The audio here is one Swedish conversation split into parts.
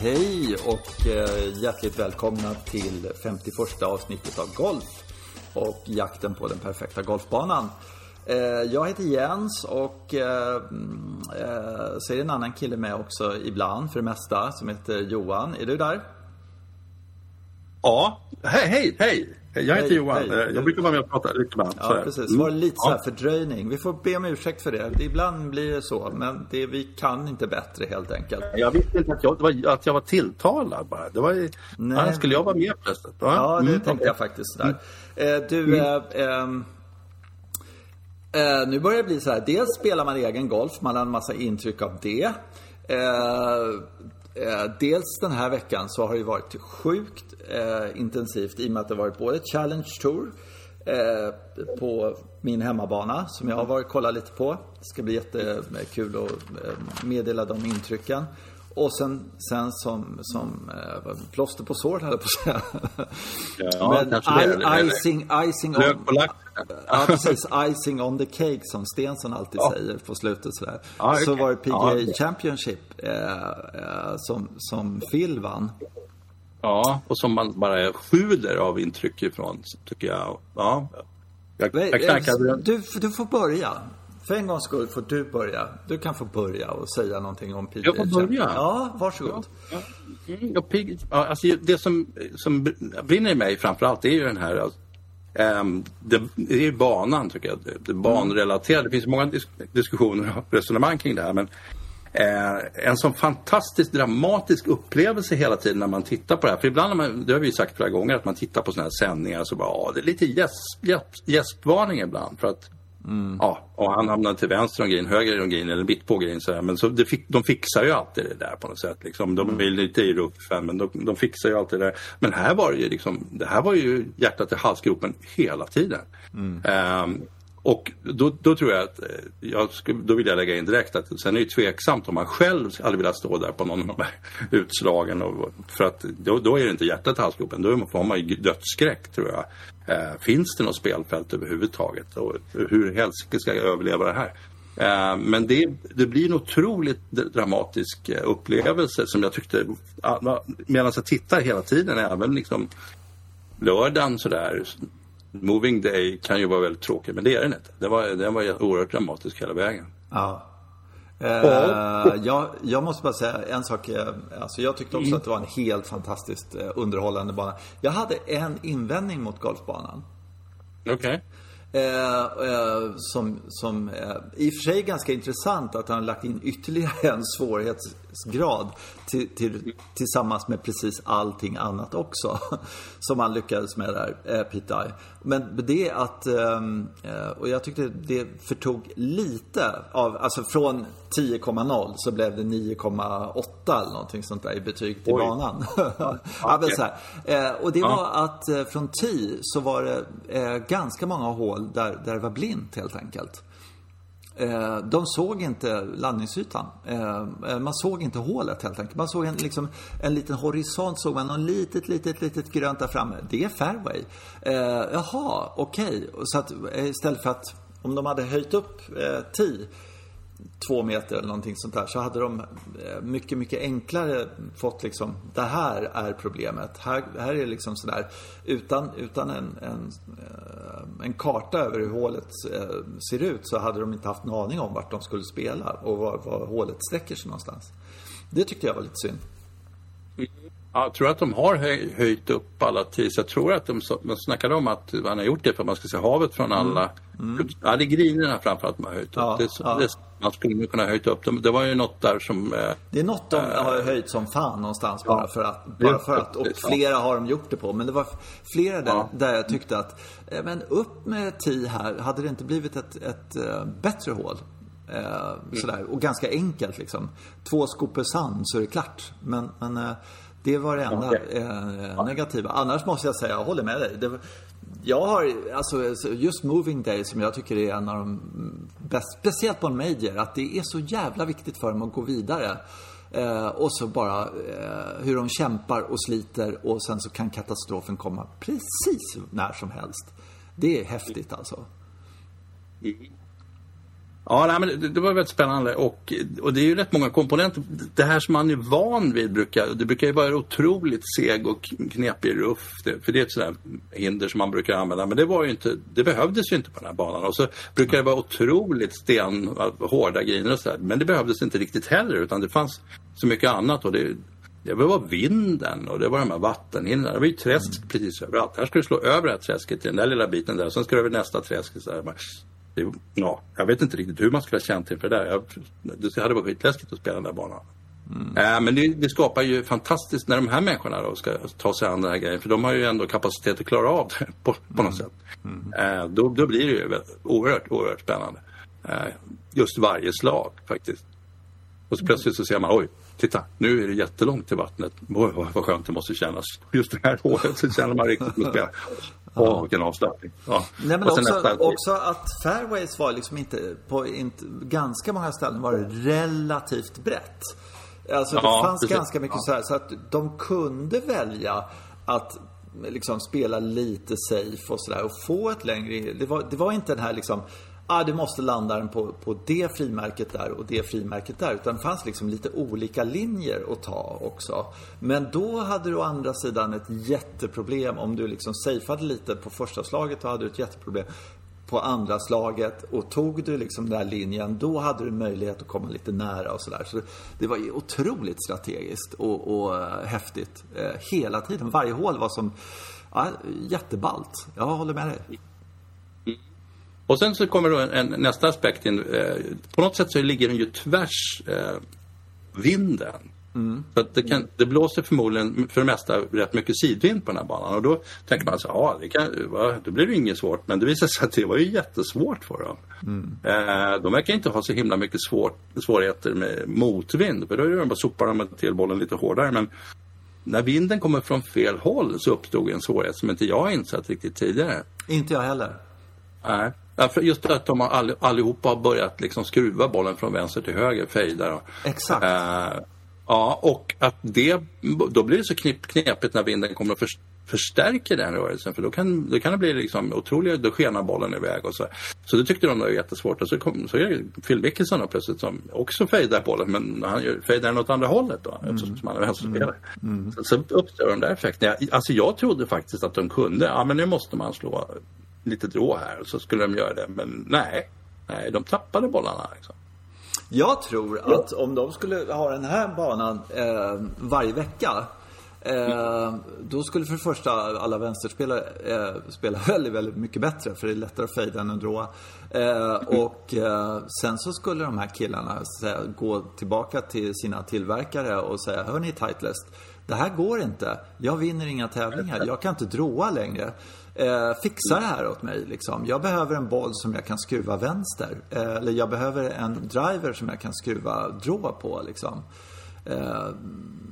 Hej och eh, hjärtligt välkomna till 51 avsnittet av Golf och jakten på den perfekta golfbanan. Eh, jag heter Jens och eh, mm, så är det en annan kille med också ibland för det mesta som heter Johan. Är du där? Ja, hej, hej, hej! Jag heter hej, Johan. Hej. Jag brukar vara med och prata lite ibland. Ja, precis. Var det lite så här fördröjning. Vi får be om ursäkt för det. Ibland blir det så, men det, vi kan inte bättre helt enkelt. Jag visste inte att jag var, att jag var tilltalad bara. Det var, Nej. Ja, skulle jag vara med plötsligt? Ja, ja det mm. tänkte jag faktiskt. Där. Mm. Eh, du, mm. eh, eh, nu börjar det bli så här. Dels spelar man egen golf, man har en massa intryck av det. Eh, Eh, dels den här veckan så har det varit sjukt eh, intensivt i och med att det har varit både Challenge Tour eh, på min hemmabana som jag har varit kollat lite på. Det ska bli jättekul att eh, meddela de intrycken. Och sen, sen som, som eh, plåster på sår höll jag på att säga. Ja, Men I, icing, icing on... ja, precis. Icing on the cake som Stensson alltid ja. säger på slutet sådär. Ja, okay. Så var det PGA ja, Championship eh, eh, som, som Phil vann. Ja, och som man bara sjuder av intryck ifrån, tycker jag. Ja. Jag, jag knackade. Du, du får börja. För en gångs skull får du börja. Du kan få börja och säga någonting om PGA Jag får börja? Ja, varsågod. Ja, ja. Mm, ja, alltså, det som, som brinner i mig framförallt är ju den här um, det, det är banan tycker jag. Det, det banrelaterade. Det finns många disk diskussioner och resonemang kring det här. Men Eh, en sån fantastiskt dramatisk upplevelse hela tiden när man tittar på det här. För ibland, man, det har vi sagt flera gånger, att man tittar på såna här sändningar så bara, ja, det är lite gäspvarning ibland. För att Mm. Ja, och han hamnade till vänster om green, höger om green eller mitt på green. Så Men så fick, de fixar ju alltid det där på något sätt. Liksom. De är lite i ruffen men de, de fixar ju alltid det där. Men här var det ju liksom, det här var ju hjärtat i halsgropen hela tiden. Mm. Um, och då, då, tror jag att, eh, jag skulle, då vill jag lägga in direkt att sen är det tveksamt om man själv hade velat stå där på någon av de här utslagen. Och, för att då, då är det inte hjärtat i halsgropen, då får man ju dödsskräck tror jag. Eh, finns det något spelfält överhuvudtaget? Och hur helsike ska jag överleva det här? Eh, men det, det, blir en otroligt dramatisk eh, upplevelse som jag tyckte, ah, medan jag tittar hela tiden, även liksom lördagen sådär, Moving Day kan ju vara väldigt tråkig, men det är den inte. Den var, den var oerhört dramatisk hela vägen. Ja. Uh, jag, jag, måste bara säga en sak. Eh, alltså jag tyckte också mm. att det var en helt fantastiskt eh, underhållande bana. Jag hade en invändning mot golfbanan. Okej. Okay. Eh, eh, som, som eh, i och för sig ganska intressant att han lagt in ytterligare en svårighetsgrad till, till, tillsammans med precis allting annat också. Som han lyckades med där, eh, Pete Eye. Men det att, ehm, eh, och jag tyckte det förtog lite av, alltså från 10,0 så blev det 9,8 eller någonting sånt där i betyg till Oj. banan. ja, men så. Eh, och det var att eh, från 10 så var det ganska många hål där, där det var blint helt enkelt. Eh, de såg inte landningsytan. Eh, eh, man såg inte hålet helt enkelt. Man såg en, liksom, en liten horisont, såg man något litet, litet, litet grönt där framme. Det är fairway. Eh, jaha, okej. Okay. Så att eh, istället för att om de hade höjt upp eh, tee två meter eller någonting sånt där så hade de eh, mycket, mycket enklare fått liksom det här är problemet. Här, här är det liksom sådär utan, utan en, en, Eh, en karta över hur hålet eh, ser ut så hade de inte haft en aning om vart de skulle spela och var, var hålet sträcker sig någonstans. Det tyckte jag var lite synd. Mm. Jag tror att de har höj, höjt upp alla tills. Jag tror att de, de snackade om att man har gjort det för att man ska se havet från alla. Mm. Mm. Ja, det är grinerna framförallt man har höjt upp. Ja, det, ja. det, man skulle kunna höjt upp dem. Det var ju något där som... Eh, det är något de äh, har höjt som fan någonstans ja, bara för att. Bara för att och flera har de gjort det på. Men det var flera där, där jag tyckte att, eh, men upp med 10 här. Hade det inte blivit ett, ett, uh, bättre hål? Uh, mm. sådär. Och ganska enkelt liksom. Två skopor sand så är det klart. Men, men uh, det var det enda okay. negativa. Annars måste jag säga, jag håller med dig. Det, jag har, alltså just Moving Day som jag tycker är en av de bäst, speciellt på en major, att det är så jävla viktigt för dem att gå vidare. Eh, och så bara eh, hur de kämpar och sliter och sen så kan katastrofen komma precis när som helst. Det är häftigt alltså. Ja, nej, men det, det, var väldigt spännande och, och det är ju rätt många komponenter. Det här som man är van vid brukar, det brukar ju vara otroligt seg och knepig ruff. Det, för det är ett sådant hinder som man brukar använda. Men det var ju inte, det behövdes ju inte på den här banan. Och så brukar det vara otroligt stenhårda griner och sådär. Men det behövdes inte riktigt heller utan det fanns så mycket annat. Och det, det var vinden och det var de här vattenhindren. Det var ju träsk mm. precis överallt. Här ska du slå över det här träsket i den där lilla biten där. Sen ska du över nästa träsk. Så här ja, jag vet inte riktigt hur man skulle ha känt inför det där. Jag, det hade varit skitläskigt att spela den där banan. Mm. Äh, men det, det, skapar ju fantastiskt när de här människorna då ska ta sig an den här grejen. För de har ju ändå kapacitet att klara av det på, på något mm. sätt. Mm. Äh, då, då, blir det ju oerhört, oerhört spännande. Äh, just varje slag faktiskt. Och så plötsligt så ser man, oj, titta, nu är det jättelångt till vattnet. Oj, vad skönt det måste kännas. Just det här året så känner man riktigt med spel. Åh, vilken avslappning. Ja. Nej, men också, nästa... också att fairways var liksom inte, på inte, ganska många ställen var det relativt brett. Alltså det ja, fanns precis. ganska mycket ja. så här, så att de kunde välja att liksom spela lite safe och sådär och få ett längre... Det var, det var inte den här liksom ah, du måste landa den på, på det frimärket där och det frimärket där. Utan det fanns liksom lite olika linjer att ta också. Men då hade du å andra sidan ett jätteproblem om du liksom safeade lite på första slaget. Då hade du ett jätteproblem på andra slaget och tog du liksom den där linjen då hade du möjlighet att komma lite nära och sådär. Så det var ju otroligt strategiskt och, och eh, häftigt Eh, hela tiden. Varje hål var som ja, jätteballt. Jag håller med dig. Och sen så kommer då en, en nästa aspekt in. Eh, på något sätt så ligger den ju tvärs eh, vinden. Mm. Så det, kan, det, blåser förmodligen för det mesta rätt mycket sidvind på den här banan. Och då tänker man så ja, det, kan, va, då blir det inget svårt. Men det visar sig att det var ju jättesvårt för dem. Mm. Eh, de verkar inte ha så himla mycket svår, svårigheter med motvind. För då är det bara sopar de till bollen lite hårdare. Men när vinden kommer från fel håll så uppstod en svårighet som inte jag insett riktigt tidigare. Inte jag heller. Nej. Just att de all, allihopa har börjat liksom skruva bollen från vänster till höger, fejdar. Exakt. Uh, ja, och att det, då blir det så knep, knepigt när vinden kommer och för, förstärker den rörelsen. För då kan, då kan det bli liksom otroligt, då skenar bollen iväg och så. Så det tyckte de var jättesvårt. Och så, kom, så är det Phil Mickelson plötsligt som också fejdar bollen, men han fejdar den åt andra hållet då, mm. eftersom han är vänsterspelare. Mm. Mm. Så, så uppstår de där effekterna. Alltså jag trodde faktiskt att de kunde, ja men nu måste man slå lite rå här så skulle de göra det. Men nej, nej de tappade bollarna. Liksom. Jag tror att om de skulle ha den här banan eh, varje vecka Eh, då skulle för det första alla vänsterspelare eh, spela väldigt, väldigt mycket bättre för det är lättare att fejda än att dråa. Eh, och eh, sen så skulle de här killarna säga, gå tillbaka till sina tillverkare och säga Hörni Titleist, det här går inte. Jag vinner inga tävlingar. Jag kan inte dråa längre. Eh, fixa det här åt mig. Liksom. Jag behöver en boll som jag kan skruva vänster. Eh, eller jag behöver en driver som jag kan skruva drå på. Liksom. Eh,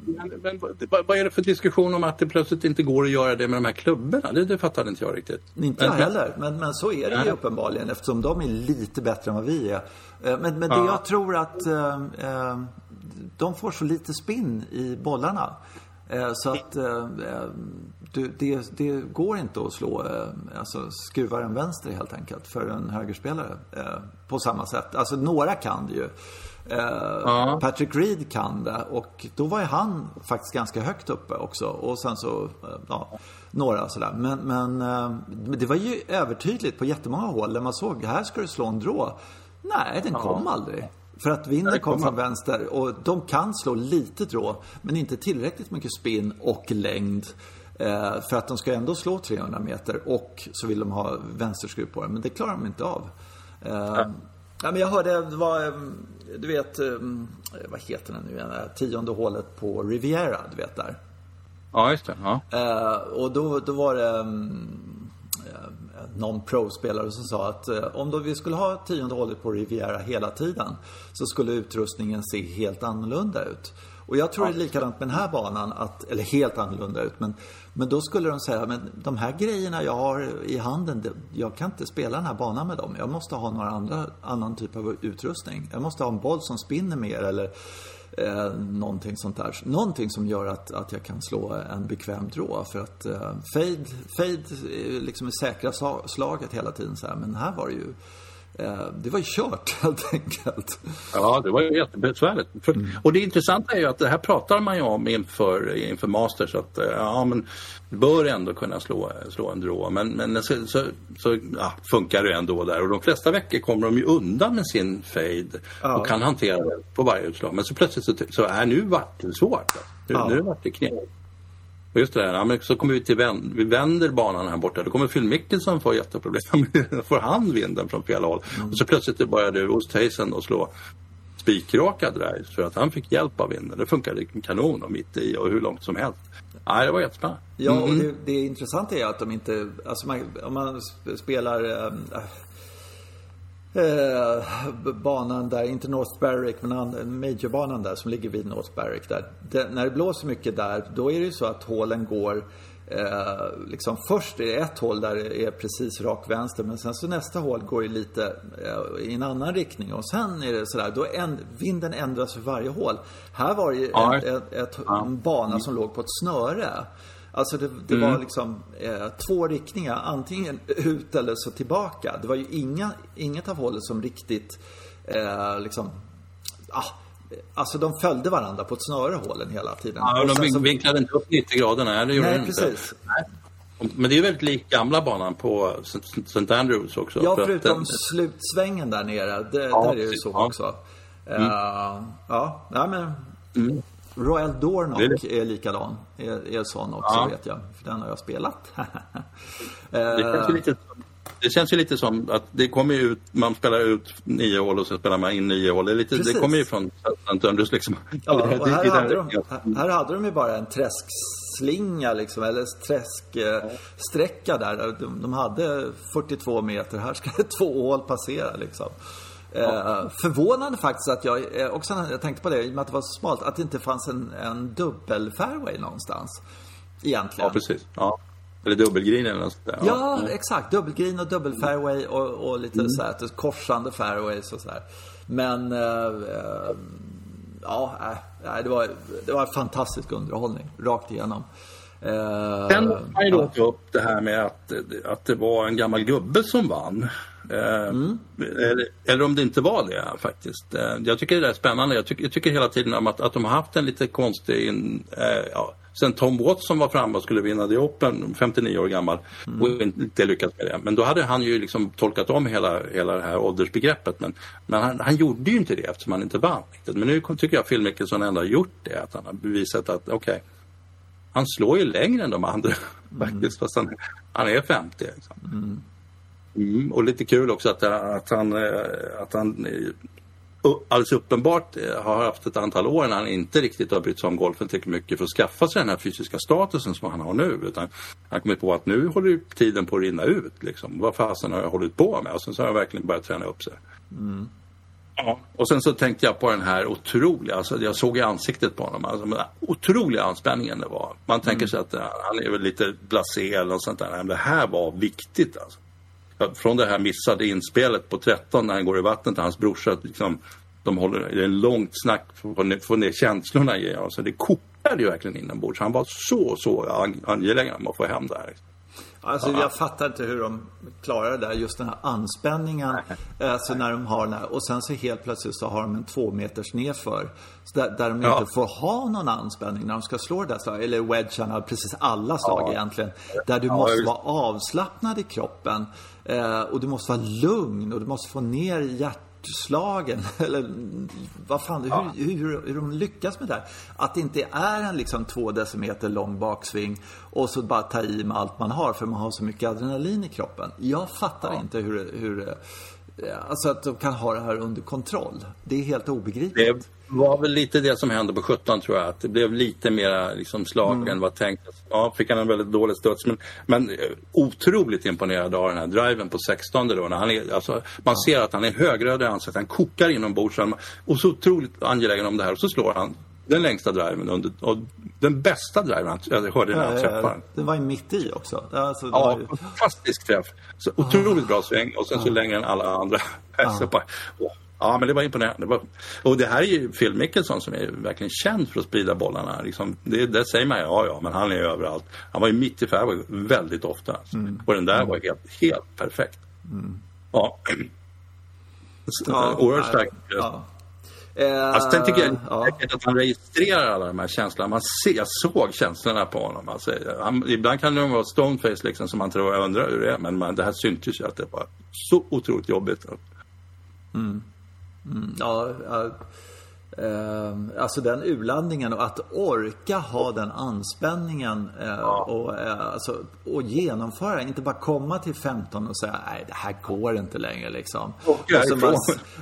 men, men, vad är det för diskussion om att det plötsligt inte går att göra det med de här klubborna? Det, det fattade inte jag riktigt. Inte jag heller, men, men så är det ju uppenbarligen eftersom de är lite bättre än vad vi är. Eh, men, men det ja. jag tror att eh, eh, de får så lite spinn i bollarna. Eh, så att eh, du, det, det, går inte att slå, eh, alltså skruva den vänster helt enkelt för en högerspelare på samma sätt. Alltså några kan det ju. Ja. Patrick Reed kan det och då var ju han faktiskt ganska högt uppe också. Och sen så, ja, några sådär. Men, men det var ju övertydligt på jättemånga håll där man såg, här ska du slå en drå. Nej, den kom ja. aldrig. För att vinden kom från vänster och de kan slå lite drå men inte tillräckligt mycket spinn och längd. Eh, för att de ska ändå slå 300 meter och så vill de ha vänsterskruv på den. Men det klarar de inte av. Eh, ja. ja. men jag hörde, det var, eh, du vet, eh, vad heter den nu igen? Tionde hålet på Riviera, du vet där. Ja, just det. Ja. Eh, och då, då var det mm, någon pro-spelare som sa att eh, om då vi skulle ha tionde hålet på Riviera hela tiden så skulle utrustningen se helt annorlunda ut. Och jag tror det är likadant med den här banan, att, eller helt annorlunda ut, men, men då skulle de säga, men de här grejerna jag har i handen, jag kan inte spela den här banan med dem. Jag måste ha några andra, annan typ av utrustning. Jag måste ha en boll som spinner mer eller eh, någonting sånt där. Någonting som gör att, att jag kan slå en bekväm drå. För att eh, fade, fade liksom är säkra slaget hela tiden så här. Men här var det ju Eh, det var kört helt enkelt. Ja, det var jättebesvärligt. För, mm. Och det intressanta är ju att det här pratar man ju om inför, inför Masters att ja, men bör ändå kunna slå, slå en drå. Men, men så, så, så ja, funkar det ändå där och de flesta veckor kommer de ju undan med sin fade ja. och kan hantera det på varje utslag. Men så plötsligt så, så är nu vart det svårt. Nu, ja. nu vart det knepigt. Just det, ja, men så kommer vi till vänd, vi vänder banan här borta. Då kommer Phil Mickelson få jätteproblem. får han vinden från fel håll. Mm. Och så plötsligt började Oosthuizen att slå spikraka drives för att han fick hjälp av vinden. Det funkade kanon och mitt i och hur långt som helst. Nej, det var jättespännande. Ja, och mm. det, det intressanta är att de inte, alltså man, om man spelar äh, eh, banan där, inte North Berwick men Majorbanan där som ligger vid North Berwick där. Det, när det blåser mycket där, då är det ju så att hålen går eh, liksom först är det ett hål där det är precis rak vänster men sen så nästa hål går ju lite eh, i en annan riktning och sen är det sådär, då en, vinden ändras för varje hål. Här var det ju ja. ett, ett, ett, en bana som låg på ett snöre. Alltså det, det mm. var liksom eh, två riktningar, antingen ut eller så tillbaka. Det var ju inga, inget av hållen som riktigt eh, liksom, ah, Alltså de följde varandra på ett snöre hålen hela tiden. Ja, och de så... vinklade inte upp 90 grader, nej det gjorde nej, de inte. Precis. Men det är väldigt lik gamla banan på St. Andrews också. Ja, förutom den... slutsvängen där nere. Det, ja, där är det ju så ja. också. Mm. Uh, ja, ja men... Mm. Royal Dornock är, likadan. Är, är sån också ja. vet jag. För den har jag spelat. det, känns lite, det känns ju lite som att det kommer ut, man spelar ut nio hål och så spelar man in nio hål. Det, lite, det kommer ju från St. liksom. Ja, här, hade de, här hade de ju bara en träskslinga liksom, eller träsksträcka där. De, de hade 42 meter, här ska två hål passera liksom. Eh, förvånande faktiskt att jag, eh, också jag tänkte på det, i och med att det var så smalt, att det inte fanns en, en dubbel fairway någonstans. Egentligen. Ja, precis. Ja. Eller dubbelgreen eller något sånt där. Ja, ja, exakt. Dubbelgreen och dubbelfairway och, och lite mm. så här, korsande fairways och så här. Men, eh, eh ja, nej, det var, det var en fantastisk underhållning, rakt igenom. Eh, Sen kan man ju då ta upp det här med att, att det var en gammal gubbe som vann. Mm. Eller, eller, om det inte var det faktiskt. Eh, jag tycker det är spännande. Jag tycker, jag tycker hela tiden om att, att de har haft en lite konstig... In, eh, ja. Sen Tom Watson var framme och skulle vinna The Open, 59 år gammal, mm. och inte lyckats med det. Men då hade han ju liksom tolkat om hela, hela det här åldersbegreppet. Men, men han, han gjorde ju inte det eftersom han inte vann. Men nu tycker jag Phil Mickelson ändå har gjort det. Att han har bevisat att okej, okay, han slår ju längre än de andra mm. faktiskt. Fast han, han är 50. Liksom. Mm. Mm, och lite kul också att, att han, eh, att han eh, alldeles uppenbart eh, har haft ett antal år när han inte riktigt har brytt sig om golfen tillräckligt mycket för att skaffa sig den här fysiska statusen som han har nu. Utan han kommer på att nu håller tiden på att rinna ut. Liksom. Vad fasen har jag hållit på med? Och sen så har han verkligen börjat träna upp sig. Mm. Ja. Och sen så tänkte jag på den här otroliga, alltså jag såg i ansiktet på honom, alltså den otroliga anspänningen det var. Man tänker mm. sig att han är väl lite blasé eller något sånt där. Men det här var viktigt alltså från det här missade inspelet på 13 när han går i vattnet, hans brorsa, liksom, de håller, det är en långt snack för att få ner känslorna i honom. Så det kokade ju verkligen inombords. Han var så, så angelägen om att få hem det här. Alltså jag fattar inte hur de klarar det där, just den här anspänningen. Nej. Alltså när de har den och sen så helt plötsligt så har de en två meters nedför. Där, där de ja. inte får ha någon anspänning när de ska slå det där slaget. Eller wedgarna, precis alla slag ja. egentligen. Där du ja, måste vara avslappnad i kroppen. Eh, och du måste vara lugn och du måste få ner hjärtslagen. Eller vad fan, ja. hur, hur, hur de lyckas med det här. Att det inte är en liksom två decimeter lång baksving och så bara ta i med allt man har för man har så mycket adrenalin i kroppen. Jag fattar ja. inte hur, hur Alltså att de kan ha det här under kontroll. Det är helt obegripligt. Var väl lite det som hände på 17 tror jag. Att det blev lite mera liksom, slag mm. än vad tänkt. Ja, fick han en väldigt dålig studs. Men, men eh, otroligt imponerad av den här driven på 16 då. När han är, alltså, man ser att han är högröd i ansiktet. Han kokar inombords. Och så otroligt angelägen om det här. Och så slår han den längsta driven under, och den bästa driven jag hörde när han träffade den. Den var ju mitt i också. Alltså, ja, ju... fantastisk träff. Så otroligt ah. bra sväng och sen så ah. längre än alla andra. Ah. Ja, men det var imponerande. Det var... Och det här är ju Phil Mickelson som är verkligen känd för att sprida bollarna. Liksom, det, det säger man ju, ja, ja, men han är överallt. Han var ju mitt i fairway väldigt ofta. Mm. Och den där mm. var helt, helt perfekt. Mm. Ja. Ja, Oerhört stark Ja. Alltså, sen tycker jag Eh, ja. att han registrerar alla de här känslorna. Man ser, jag såg känslorna på honom. Alltså, han, ibland kan det vara stoneface liksom, som man tror jag undrar hur det är. Men man, det här syntes ju att det var så otroligt jobbigt. Ja, ja, eh, alltså den urladdningen och att orka ha den anspänningen eh, och, eh, alltså, och genomföra, inte bara komma till 15 och säga nej det här går inte längre liksom. Och och så bara,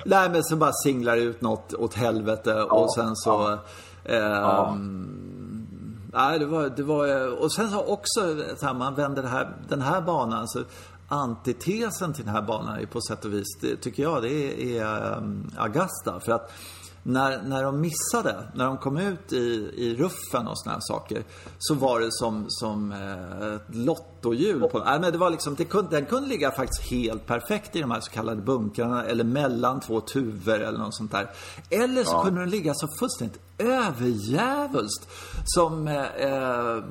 nej, men så bara singlar ut något åt helvete och sen så eh, Nej, det var, det var, och sen så också, så här, man vänder här, den här banan, så antitesen till den här banan är på sätt och vis, det, tycker jag, det är, um, Augusta. För att när, när de missade, när de kom ut i, i ruffen och såna här saker, så var det som, som eh, ett lottohjul. På, nej, men det var liksom, det kunde, den kunde ligga faktiskt helt perfekt i de här så kallade bunkrarna eller mellan två tuvor eller något sånt där. Eller så kunde den ligga så fullständigt överjävulskt som eh, eh, Ja, ja,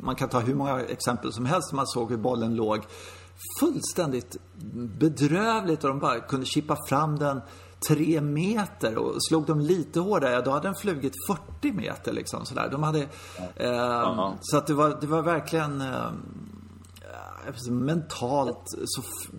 man kan ta hur många exempel som helst. Man såg hur bollen låg fullständigt bedrövligt och de bara kunde chippa fram den tre meter och slog de lite hårdare, då hade den flugit 40 meter liksom sådär. De hade, eh, så att det var, det var verkligen eh, mentalt så f-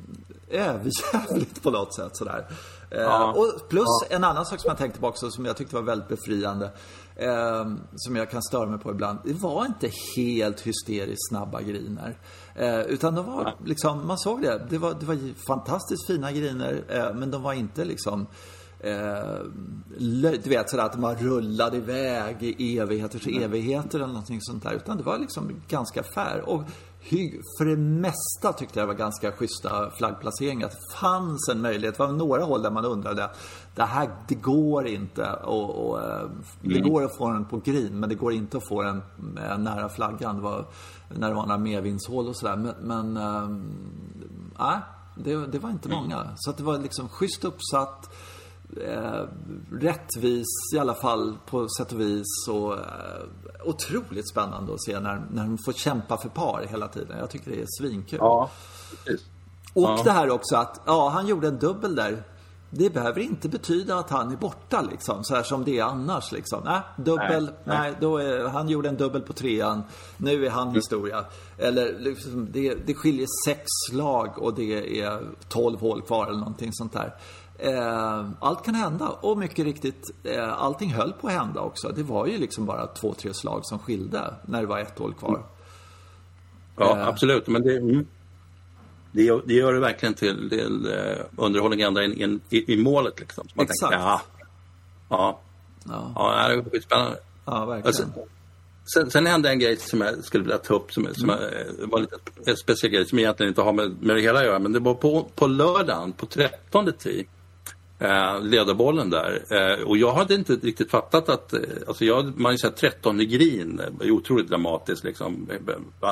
överjävligt på något sätt sådär. Eh, och plus en annan sak som jag tänkte på också som jag tyckte var väldigt befriande. Eh, som jag kan störa mig på ibland. Det var inte helt hysteriskt snabba griner. Eh, utan de var liksom, man såg det. Det var, det var fantastiskt fina griner. Eh, men de var inte liksom Eh, du vet sådär att man rullade iväg i evigheters evigheter eller någonting sånt där. Utan det var liksom ganska fair. Och för det mesta tyckte jag det var ganska schyssta flaggplaceringar. Att det fanns en möjlighet. Det var några håll där man undrade. Det här, det går inte. Och, och, eh, det går att få den på green men det går inte att få den eh, nära flaggan. Det var, när det var några medvindshål och sådär. Men, men nej, det, det var inte många. Så att det var liksom schysst uppsatt eh, rättvis i alla fall på sätt och vis. Och, eh, otroligt spännande att se när, när de får kämpa för par hela tiden. Jag tycker det är svinkul. Ja, precis. Och Ja. det här också att, ja, han gjorde en dubbel där. Det behöver inte betyda att han är borta liksom, så här som det är annars liksom. Nej, dubbel, nej, Nej, nej. då är, han gjorde en dubbel på trean. Nu är han historia. Eller liksom, det, det skiljer sex slag och det är 12 hål kvar eller någonting sånt där. Eh, allt kan hända och mycket riktigt, eh, allting höll på att hända också. Det var ju liksom bara två, tre slag som skilde när det var ett hål kvar. Ja, Eh. absolut. Men det, mm, det, gör, det gör det verkligen till, till eh, underhållning ända in, in, i, i målet. Liksom. Man Exakt. Tänker, ja, ja, Ja, ja, det är skitspännande. ja verkligen. Alltså, sen, sen hände en grej som jag skulle vilja ta upp som, som Mm. var lite en speciell grej som egentligen inte har med, med det hela att göra. Men det var på, på lördagen, på 13 tee, eh, ledarbollen där. Eh, och jag hade inte riktigt fattat att, eh, alltså jag, man har ju sett 13 i green, det är otroligt dramatiskt liksom.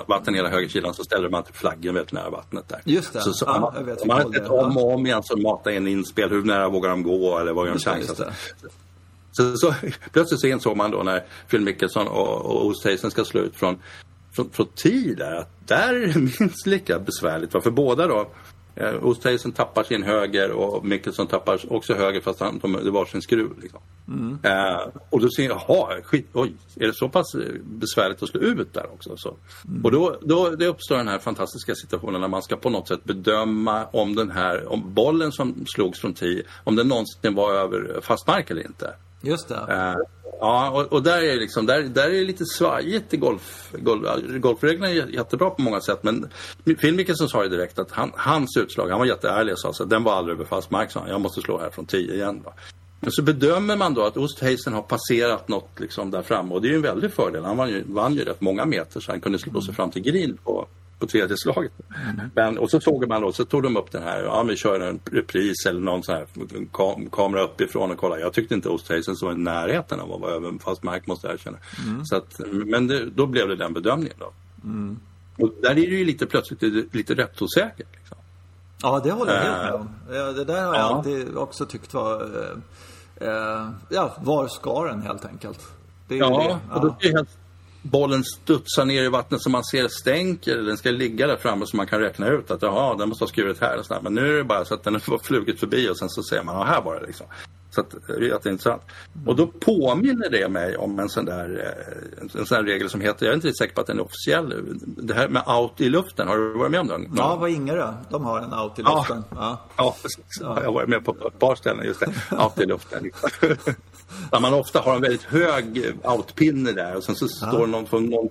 Vatten hela högersidan så ställer man till flaggen väldigt nära vattnet där. Just det. Så, så, Ja, man, jag vet man har sett om och om igen så mata in inspel, hur nära vågar de gå eller vad är de chans? Så, så plötsligt så insåg man då när Phil Mickelson och, och Oosthuizen ska slå ut från, från, från tee där att där är det minst lika besvärligt. För båda då, eh, Oosthuizen tappar sin höger och Mickelson tappar också höger fast han, de, det var sin skruv. Liksom. Eh, och då ser jag, jaha, skit, oj, är det så pass eh, besvärligt att slå ut där också? Så. Och då, då det uppstår den här fantastiska situationen när man ska på något sätt bedöma om den här, om bollen som slogs från tee, om den någonsin var över fast mark eller inte. Just det. Uh, ja, och, och där är det liksom, där, där är det lite svajigt i golf, golf. Golfreglerna är jättebra på många sätt men Phil Mickelson sa ju direkt att han, hans utslag, han var jätteärlig och sa så att den var aldrig över fast mark, sa. Jag måste slå här från 10 igen. Va? Men så bedömer man då att Oosthuizen har passerat något liksom där framme och det är ju en väldig fördel. Han vann ju, vann ju rätt många meter så han kunde slå sig fram till green på, på tredje slaget. Men, och så såg man då, så tog de upp den här, ja vi kör en repris eller någon sån här kam, kamera uppifrån och kolla. Jag tyckte inte Oosthuizen så i närheten av att vara över fast mark måste erkänna. Så att, men det, då blev det den bedömningen då. Och där är det ju lite plötsligt lite, rättsosäkert. Liksom. Ja, det håller jag helt Eh, med om. Ja, Det där har jag ja. alltid också tyckt var... Eh, eh, ja, var ska den helt enkelt? Det Ja, det. och då Ja. bollen studsar ner i vattnet som man ser stänker. eller Den ska ligga där framme så man kan räkna ut att jaha, den måste ha skurit här. Och Men nu är det bara så att den har flugit förbi och sen så ser man, ja här var det liksom. Så att, det är jätteintressant. Och då påminner det mig om en sån där, eh, en sån regel som heter, jag är inte riktigt säker på att den är officiell, det här med out i luften, har du varit med om den? Ja, vad Ingerö, de har en out i luften. Ja, ja. precis. Ja. Jag har varit med på ett par ställen just det, out i luften. Där man ofta har en väldigt hög outpinne där och sen så står ja. någon från någon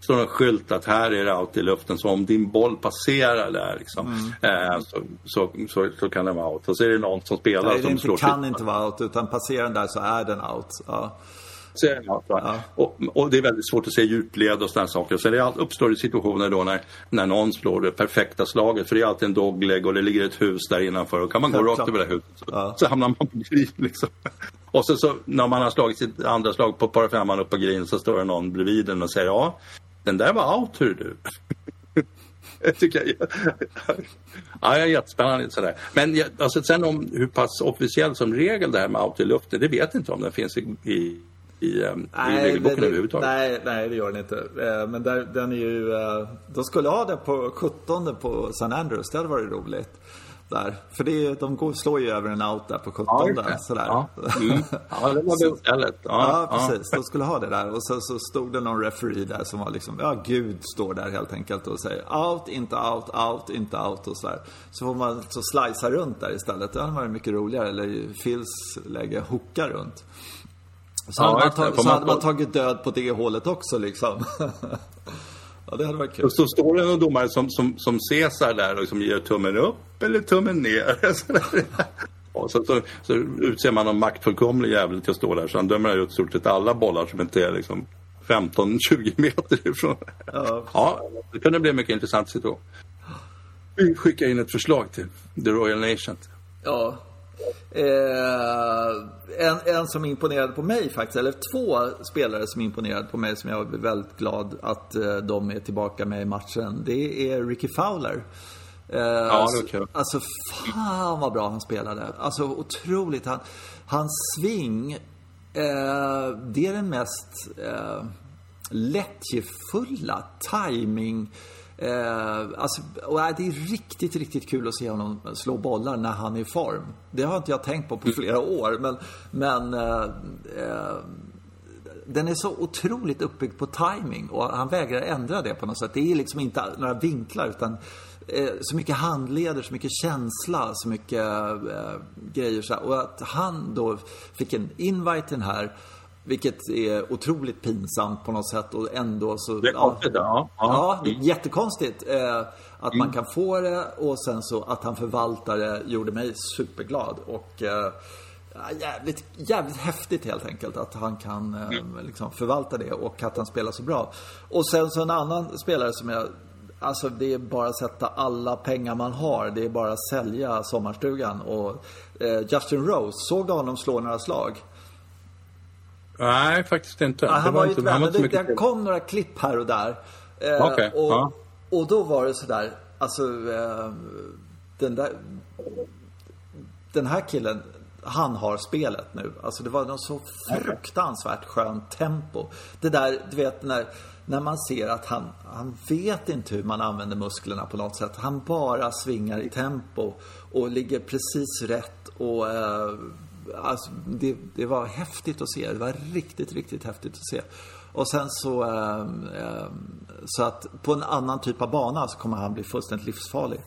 står en skylt att här är det out i luften så om din boll passerar där liksom, mm. eh, så, så, så, så, kan den vara out. Och så är det någon som spelar Nej, som det slår kan inte vara out utan passerar den där så är den out. Ja. Så out, ja. och, och, det är väldigt svårt att se djupled och sådana saker. Så det uppstår det situationer då när, när någon slår det perfekta slaget. För det är alltid en dogleg och det ligger ett hus där innanför. Och kan man gå rakt över det huset så, ja. så hamnar man på green liksom. Och så, så när man har slagit sitt andra slag på par femman upp på green så står det någon bredvid den och säger ja den där var out, hur du. jag tycker jag, ja, är jättespännande. Sådär. Men alltså, sen om hur pass officiellt som regel det här med out i luften, det vet jag inte om den finns i, i i, um, nej, i regelboken det, överhuvudtaget. Nej, nej, det gör den inte. Eh, men där, den är ju... Eh, de skulle ha det på 17 på St. Andrews. Det hade varit roligt där. För det, de går, slår ju över en out där på 17 ja, sådär. Ja, mm. ja det var det stället. Ja, ja, precis. De skulle ha det där. Och så, så stod det någon referee där som var liksom, ja Gud står där helt enkelt och säger out, inte out, out, inte out och sådär. Så får man så slicea runt där istället. Det hade varit mycket roligare. Eller Phils läge hooka runt. Så, ja, hade, man tagit, så hade man tagit död på det hålet också liksom. Ja, det hade varit kul. Och så står det någon domare som, som, som Cesar där och liksom ger tummen upp eller tummen ner. och så, så, så utser man någon maktfullkomlig jävel till att stå där så han dömer ut stort sett alla bollar som inte är liksom 15-20 meter ifrån. Ja. ja, det kunde bli en mycket intressant situation. Vi skickar in ett förslag till The Royal Nation. Ja, Eh, en, en som imponerade på mig faktiskt, eller två spelare som imponerade på mig som jag är väldigt glad att eh, de är tillbaka med i matchen. Det är Ricky Fowler. Eh, ja, det var kul. Alltså, fan vad bra han spelade. Alltså otroligt. Han, hans swing, eh, det är den mest eh, lättjefulla timing Eh, alltså, och det är riktigt, riktigt kul att se honom slå bollar när han är i form. Det har inte jag tänkt på på flera år, men, men eh, eh, den är så otroligt uppbyggd på timing och han vägrar ändra det på något sätt. Det är liksom inte några vinklar utan eh, så mycket handleder, så mycket känsla, så mycket eh, grejer. Så och att han då fick en invite den här vilket är otroligt pinsamt på något sätt och ändå så... Det är konstigt, ja. Ja, ja mm. jättekonstigt. Eh, att mm. man kan få det och sen så att han förvaltar det gjorde mig superglad. Och eh, jävligt, jävligt häftigt helt enkelt att han kan eh, mm. liksom förvalta det och att han spelar så bra. Och sen så en annan spelare som jag Alltså det är bara att sätta alla pengar man har. Det är bara att sälja sommarstugan. Och eh, Justin Rose, såg du honom slå några slag? Nej, faktiskt inte. Ja, han var, var inte, han var inte kom några klipp här och där. Eh, okay. och, ja. och då var det sådär, alltså eh, den där... Den här killen, han har spelet nu. Alltså det var något så fruktansvärt skönt tempo. Det där, du vet när, när man ser att han, han vet inte hur man använder musklerna på något sätt. Han bara svingar i tempo och ligger precis rätt och eh, alltså, det, det, var häftigt att se. Det var riktigt, riktigt häftigt att se. Och sen så, eh, så att på en annan typ av bana så kommer han bli fullständigt livsfarlig.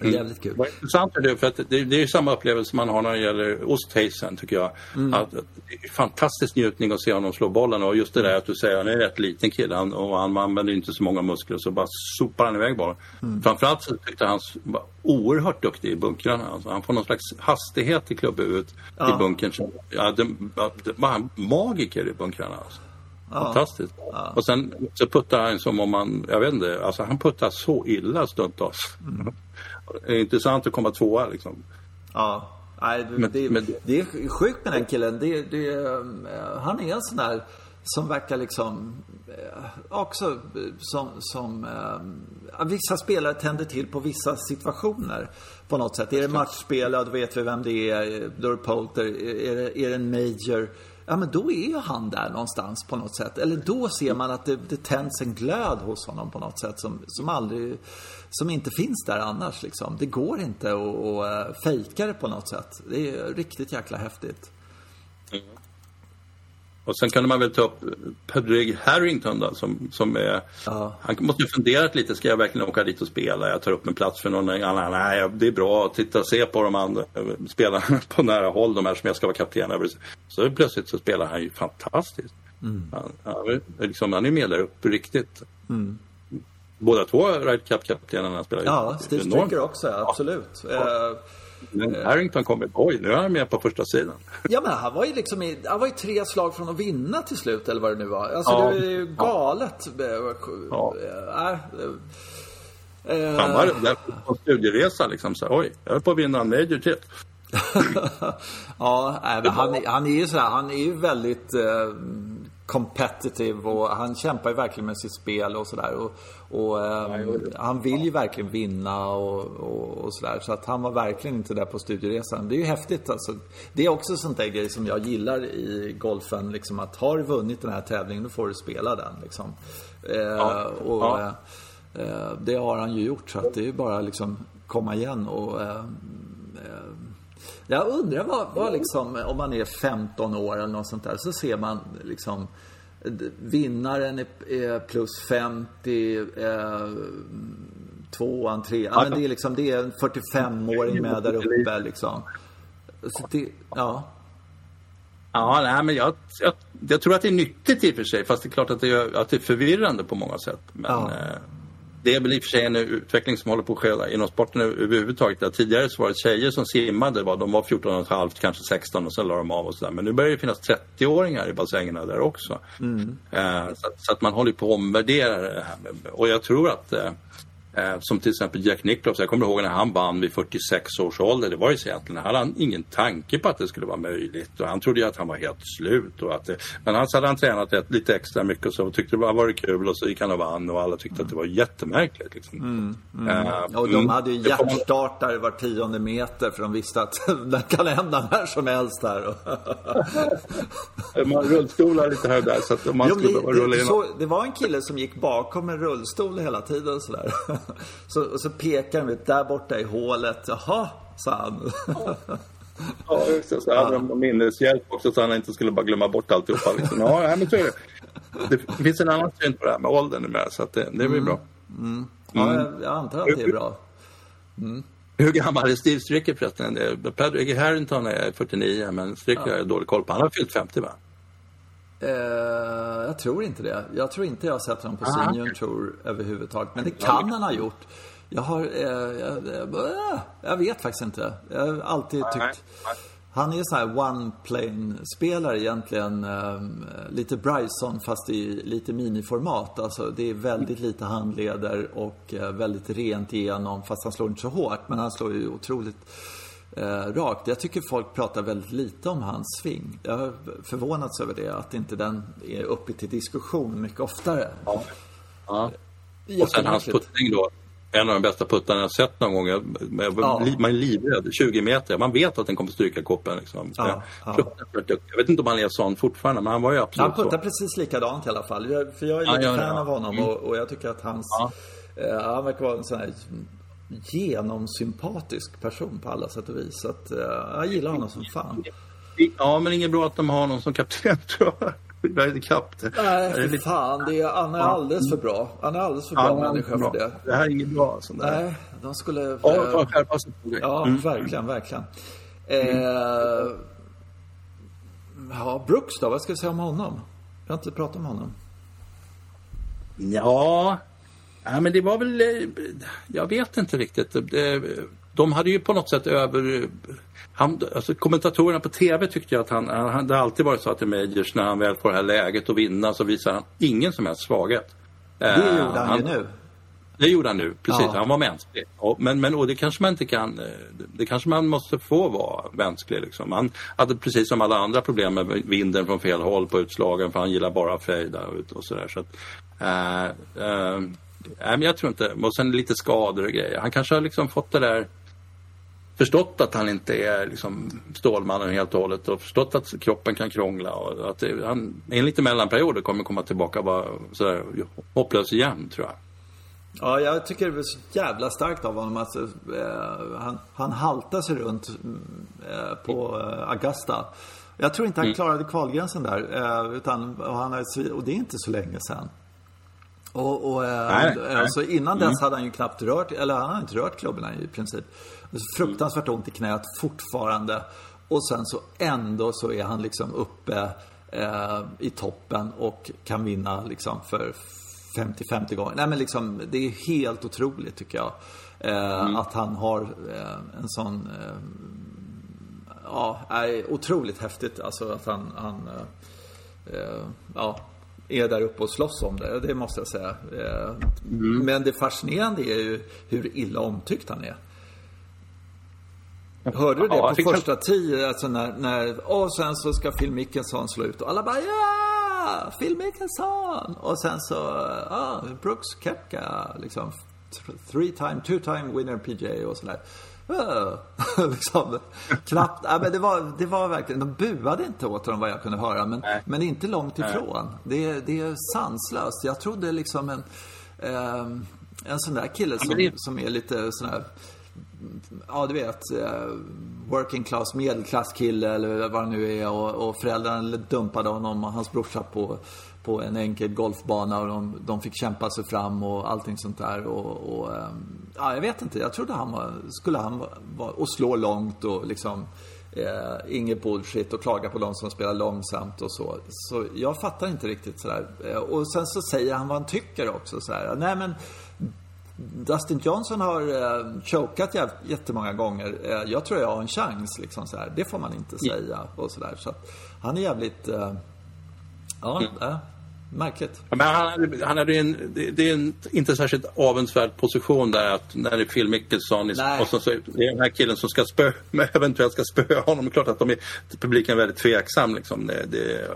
Mm. Jävligt kul. Vad intressant är det, för att det, det är samma upplevelse man har när det gäller Osthejsen tycker jag. Mm. Att, det är fantastisk njutning att se honom slå bollen och just det där att du säger han är en rätt liten kille han, och han använder inte så många muskler så bara sopar han iväg bollen. Mm. Framförallt så tyckte han var oerhört duktig i bunkrarna. Alltså, han får någon slags hastighet i klubbhuvudet ja. i bunkern. Ja, det, det var han magiker i bunkrarna. Alltså. Ja. Fantastiskt. Ja. Och sen så puttar han som om man, jag vet inte, alltså han puttar så illa stundtals. Mm. Det är intressant att komma tvåa liksom. Ja. Nej, men, det, men, det är sjukt med den killen. Det, det, eh, han är en sån där som verkar liksom eh, också som, som äh, vissa spelare tänder till på vissa situationer på något sätt. Är det matchspel, ja då vet vi vem det är. Då är det Polter. Är det, är det en major ja men då är ju han där någonstans på något sätt. Eller då ser man att det, det tänds en glöd hos honom på något sätt som, som aldrig, som inte finns där annars liksom. Det går inte att, att eh, fejka det på något sätt. Det är riktigt jäkla häftigt. Och sen kunde man väl ta upp Pedrig Harrington då, som, som är... Ja. Han måste ju funderat lite, ska jag verkligen åka dit och spela? Jag tar upp en plats för någon annan. Nej, det är bra, titta och se på de andra spelarna på nära håll, de här som jag ska vara kapten över. Så plötsligt så spelar han ju fantastiskt. Mm. Han, han, liksom, han är med där uppe riktigt. Mm. Båda två Ryder Cup-kaptenerna spelar ju Ja, Steve Stricker också, absolut. Ja. Uh, men Harrington kommer, oj nu är han med på första sidan. Ja men han var ju liksom i, han var ju tre slag från att vinna till slut eller vad det nu var. Alltså ja. det är ju galet. Ja. Äh, äh, han var där på studieresa liksom så oj, jag är på att vinna en major till. ja, äh, han, han är ju sådär, han är ju väldigt eh, competitive och han kämpar ju verkligen med sitt spel och sådär. Och, och eh, han vill ju verkligen vinna och, och, och sådär. Så att han var verkligen inte där på studieresan. Det är ju häftigt alltså. Det är också sånt där grej som jag gillar i golfen. Liksom att har du vunnit den här tävlingen då får du spela den. Liksom. Eh, ja. och ja. Eh, Det har han ju gjort. Så att det är ju bara liksom komma igen och eh, eh, jag undrar vad, vad liksom, om man är 15 år eller något sånt där, så ser man liksom Vinnaren är plus 50, eh, tvåan, trean. Ja, men det är liksom, det är en 45-åring med där uppe liksom. Det, ja. Ja, nej, men jag, jag, jag, tror att det är nyttigt i och för sig. Fast det är klart att det är, att det är förvirrande på många sätt. Men, ja. eh, det är väl i och för sig en utveckling som håller på att ske inom sporten överhuvudtaget. Där tidigare så var det tjejer som simmade, var, de var 14,5 kanske 16 och sen la de av och sådär. Men nu börjar det finnas 30-åringar i bassängerna där också. Mm. Eh, så, så, att man håller på att omvärdera det här. Och jag tror att Eh, som till exempel Jack Nicklaus, jag kommer ihåg när han vann vid 46 års ålder. Det var ju så egentligen, han hade ingen tanke på att det skulle vara möjligt. Och han trodde ju att han var helt slut. Och att det, men han hade han tränat lite extra mycket och så tyckte det var kul och så gick han och vann och alla tyckte mm. att det var jättemärkligt. Liksom. Mm, mm. Uh, och de mm. hade ju hjärtstartare var tionde meter för de visste att det kan hända när som helst här. man rullstolar lite här och där så att man jo, skulle det, rulla det, så, det var en kille som gick bakom en rullstol hela tiden sådär. så, och så pekar han ut där borta i hålet. Jaha, sa han. ja, just det. Så hade ja. de minneshjälp också så han inte skulle bara glömma bort alltihopa. Liksom. Ja, men så är det. Det finns en annan syn på det här med åldern numera så att det, det blir mm. bra. Mm. Ja, jag, jag, antar att det är bra. Mm. Hur gammal är Steve Stricker förresten? Patrick Harrington är 49 men Stricker ja. är dålig koll på. Han har fyllt 50 va? Eh, jag tror inte det. Jag tror inte jag har sett honom på Aha. Senior Tour överhuvudtaget. Men det kan han ha gjort. Jag har... Eh, jag, jag, jag, vet faktiskt inte. Jag har alltid tyckt... Han är en sån här one-plane-spelare egentligen. Eh, lite Bryson fast i lite miniformat. Alltså det är väldigt lite handleder och eh, väldigt rent igenom. Fast han slår inte så hårt. Men han slår ju otroligt eh, rakt. Jag tycker folk pratar väldigt lite om hans sving. Jag har förvånats över det, att inte den är uppe till diskussion mycket oftare. Ja. ja. Och sen hans puttning då. En av de bästa puttarna jag sett någon gång. Ja. Man är livrädd. 20 meter. Man vet att den kommer stryka koppen. Liksom. Ja, ja. Jag vet inte om han är sån fortfarande, men han var ju absolut Han puttar så. precis likadant i alla fall. Jag, för jag är lite fan av honom mm. och, och, jag tycker att hans... Eh, han verkar vara en sån här genomsympatisk person på alla sätt och vis. Så att, uh, jag gillar honom som fan. Ja, men inget bra att de har någon som kapten tror jag. kapten. Nej, för lite... fan. Det är, han är alldeles för bra. Han är alldeles för bra ja, människa för det. Det här är inget bra. Sånt där. Nej, de skulle... Ja, skärpa sig Ja, mm. verkligen, verkligen. Mm. Eh, ja, Brooks då? Vad ska jag säga om honom? Jag har inte pratat om honom. Ja, Ja, men det var väl, eh, jag vet inte riktigt. De hade ju på något sätt över... Han, alltså kommentatorerna på TV tyckte jag att han, han, det har alltid varit så att i Majors när han väl får det här läget och vinna så visar han ingen som helst svaghet. Det gjorde han, eh, han ju nu. Det gjorde han nu, precis. Ja. Han var mänsklig. Men, men och det kanske man inte kan, eh, det kanske man måste få vara mänsklig. Liksom. Han hade precis som alla andra problem med vinden från fel håll på utslagen för han gillar bara att fejda och sådär. Så att, äh, äh, Nej, men jag tror inte. Och sen lite skador och grejer. Han kanske har liksom fått det där förstått att han inte är liksom Stålmannen helt och hållet och förstått att kroppen kan krångla och att det, han i en lite mellanperiod kommer komma tillbaka och vara sådär hopplös igen tror jag. Ja, jag tycker det är så jävla starkt av honom att eh, han, han haltar sig runt eh, på eh, Augusta. Jag tror inte han Mm. klarade kvalgränsen där. Eh, utan, och, han har, och det är inte så länge sedan. Och, och eh, Nej, nej. Mm. alltså innan dess hade han ju knappt rört, eller han hade inte rört klubborna i princip. Fruktansvärt ont i knät fortfarande. Och sen så ändå så är han liksom uppe eh, i toppen och kan vinna liksom för 50-50 gånger. Nej men liksom, det är helt otroligt tycker jag. Eh, Att han har eh, en sån eh, ja, är otroligt häftigt. Alltså att han, han eh, ja, är där uppe och slåss om det. Det måste jag säga. Eh, Men det fascinerande är ju hur illa omtyckt han är. Hörde du det Ja, på första tio? Alltså när, när, och sen så ska Phil Mickelson slå ut och alla bara ja! Phil Mickelson! Och sen så, ja, Brooks Koepka liksom. Three time, two time winner PGA och sådär. Liksom, knappt, ja, men det var, det var verkligen, de buade inte åt dem vad jag kunde höra, men, men inte långt ifrån. Det, det är sanslöst. Jag trodde liksom en, ehm, en sån där kille som, det- som är lite sån här ja du vet, eh, working class, medelklasskille eller vad det nu är och, och föräldrarna dumpade honom och hans brorsa på, på en enkel golfbana och de, de fick kämpa sig fram och allting sånt där och, och ehm, ja jag vet inte, jag trodde han var, skulle han vara, och slå långt och liksom eh, inget bullshit och klaga på de som spelar långsamt och så. Så jag fattar inte riktigt sådär. Eh, Och sen så säger han vad han tycker också sådär. Nej men Dustin Johnson har eh, chokat jä- jättemånga gånger. Eh, jag tror jag har en chans. Liksom, så här. Det får man inte säga. Och så där. Så att, han är jävligt... Eh, ja, äh, märkligt. Ja, Men han, hade- han hade en, det, det är en inte särskilt avundsvärd position där att när det är Phil Mickelson Nej. och så, så är det den här killen som ska spö, eventuellt ska spöa honom. Det är klart att de är, publiken är väldigt tveksam. Liksom. Det, det,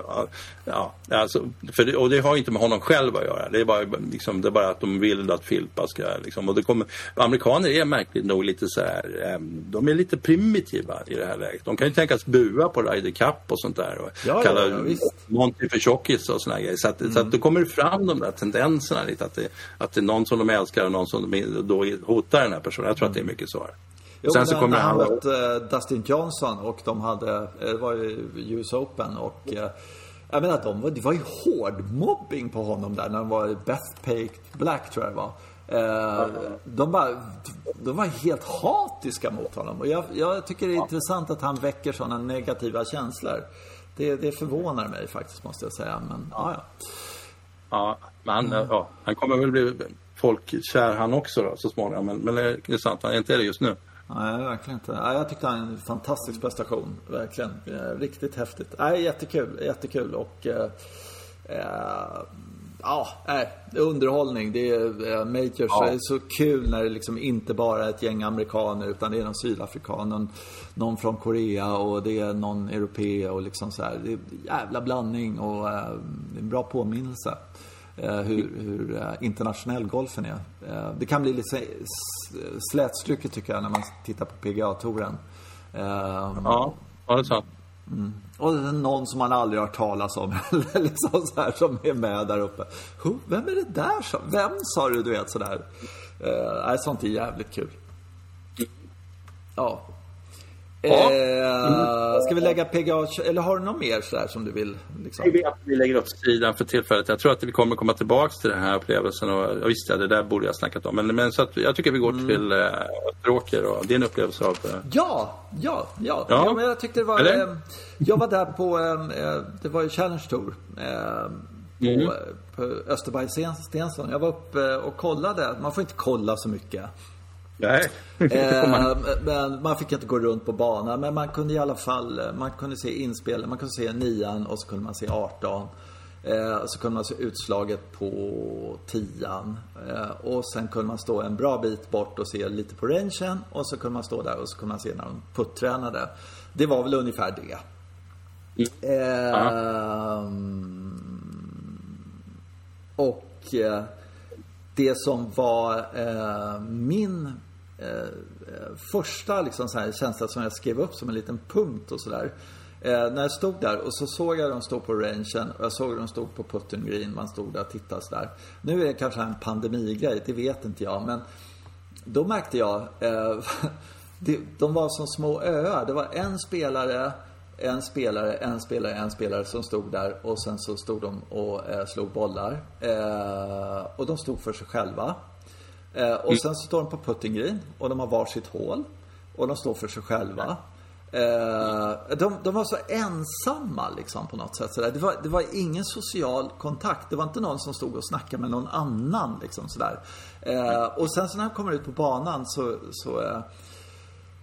ja, alltså, det, och det har inte med honom själv att göra. Det är bara, liksom, det är bara att de vill att Filpa ska... Liksom, och det kommer, amerikaner är märkligt nog lite så här, em, de är lite primitiva i det här läget. De kan ju tänkas bua på Ryder Cup och sånt där. Och Ja, kalla ja, ja. Monty för tjockis och såna grejer. Så, att, så att då kommer det fram de där tendenserna lite. Att det, att det är någon som de älskar och någon som de då hotar den här personen. Jag tror att det är mycket så. Jo, Sen så kommer han han... mötte eh, Dustin Johnson och de hade, eh, det var ju US Open och eh, jag menar, de, var- det var ju hård mobbing på honom där när de var i Bethpage Black tror jag det var. De, bara, de var helt hatiska mot honom och jag, jag tycker det är intressant att han väcker sådana negativa känslor. Det, det förvånar mig faktiskt måste jag säga. Men ja, ja. Ja, men han, ja, han kommer väl bli folkkär han också då, så småningom. Men, men det är sant, han är inte det just nu. Nej, verkligen inte. Nej, jag tyckte han en fantastisk prestation. Verkligen. Eh, Riktigt häftigt. Nej, jättekul. Jättekul. Och... Eh, eh, ja, nej, underhållning. Det är eh, majors. Ja. Är så kul när det liksom inte bara är ett gäng amerikaner utan det är någon sydafrikan, någon, från Korea och det är någon europé och liksom så här. Det är en jävla blandning och är en bra påminnelse. Eh, hur, hur internationell golfen är. Det kan bli lite slätstruket tycker jag när man tittar på PGA-touren. Ja, ja det är sant och någon som man aldrig har hört talas om eller liksom så här, som är med där uppe. Who, vem är det där? som- Vem sa du, du vet sådär. Eh, sånt är jävligt kul. Ja. Eh, ska vi lägga PGA, eller har du något mer sådär som du vill? Liksom? Vi, vi lägger åt sidan för tillfället. Jag tror att vi kommer komma tillbaks till den här upplevelsen. Och, ja, visst, ja, det där borde jag snackat om. Men, men så att, jag tycker vi går till äh, Österåker och din upplevelse av... äh, Ja, ja, ja. Ja. ja men jag tyckte det var... Eh, jag var där på, eh, eh, det var ju Challenge Tour. Eh, på, Mm. på Österberg Stensson. Jag var uppe och kollade. Man får inte kolla så mycket. Nej, Eh, men man fick inte gå runt på banan. Men man kunde i alla fall, eh, man kunde se inspel, man kunde se nian och så kunde man se 18. Eh, och så kunde man se utslaget på tian. Eh, och sen kunde man stå en bra bit bort och se lite på rangen. Och så kunde man stå där och så kunde man se när de puttränade. Det var väl ungefär det. Ehm, och eh, det som var eh, min eh, första liksom så här känsla som jag skrev upp som en liten punkt och sådär. Eh, när jag stod där och så såg jag dem stå på rangen och jag såg dem stå på putten green. Man stod där och tittade sådär. Nu är det kanske en pandemigrej, det vet inte jag. Men då märkte jag, eh, de var som små öar. Det var en spelare, en spelare, en spelare, en spelare som stod där och sen så stod de och eh, slog bollar. Eh, och de stod för sig själva. Eh, och sen så står de på putting green och de har varsitt hål. Och de står för sig själva. Eh, de, de, var så ensamma liksom på något sätt. Sådär. Det, var, det var ingen social kontakt. Det var inte någon som stod och snackade med någon annan. Liksom, sådär. Eh, och sen så när de kommer ut på banan så, så eh,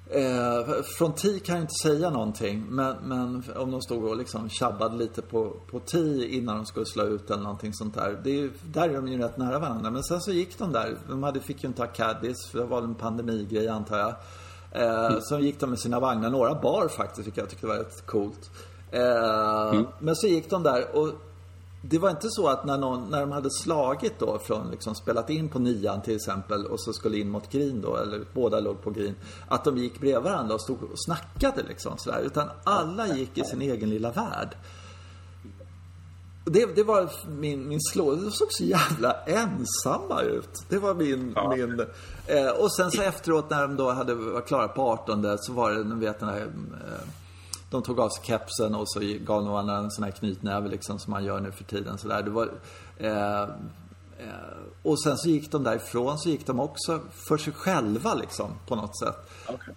eh, från tee kan jag inte säga någonting. Men, men om de stod och liksom tjabbade lite på, på tee innan de skulle slå ut eller någonting sånt där. Det är, där är de ju rätt nära varandra. Men sen så gick de där. De hade, fick ju inte ha caddies för det var en pandemigrej antar jag. Eh, mm. Så gick de med sina vagnar. Några bar faktiskt, vilket jag tyckte var rätt coolt. Eh, mm. Men så gick de där och det var inte så att när, någon, när de hade slagit då från liksom spelat in på nian till exempel och så skulle in mot green då, eller båda låg på green. Att de gick bredvid varandra och stod och snackade liksom sådär. Utan alla gick i sin egen lilla värld. Det, det var min, min slå. De såg så jävla ensamma ut. Det var min... Ja. min eh, och sen så efteråt när de då hade var klara på 18 så var det, ni vet den här... Eh, de tog av sig kepsen och så gav de varandra en sån här knytnäve liksom som man gör nu för tiden. Så där. Det var, eh, eh, och sen så gick de därifrån så gick de också för sig själva liksom på något sätt. Okay.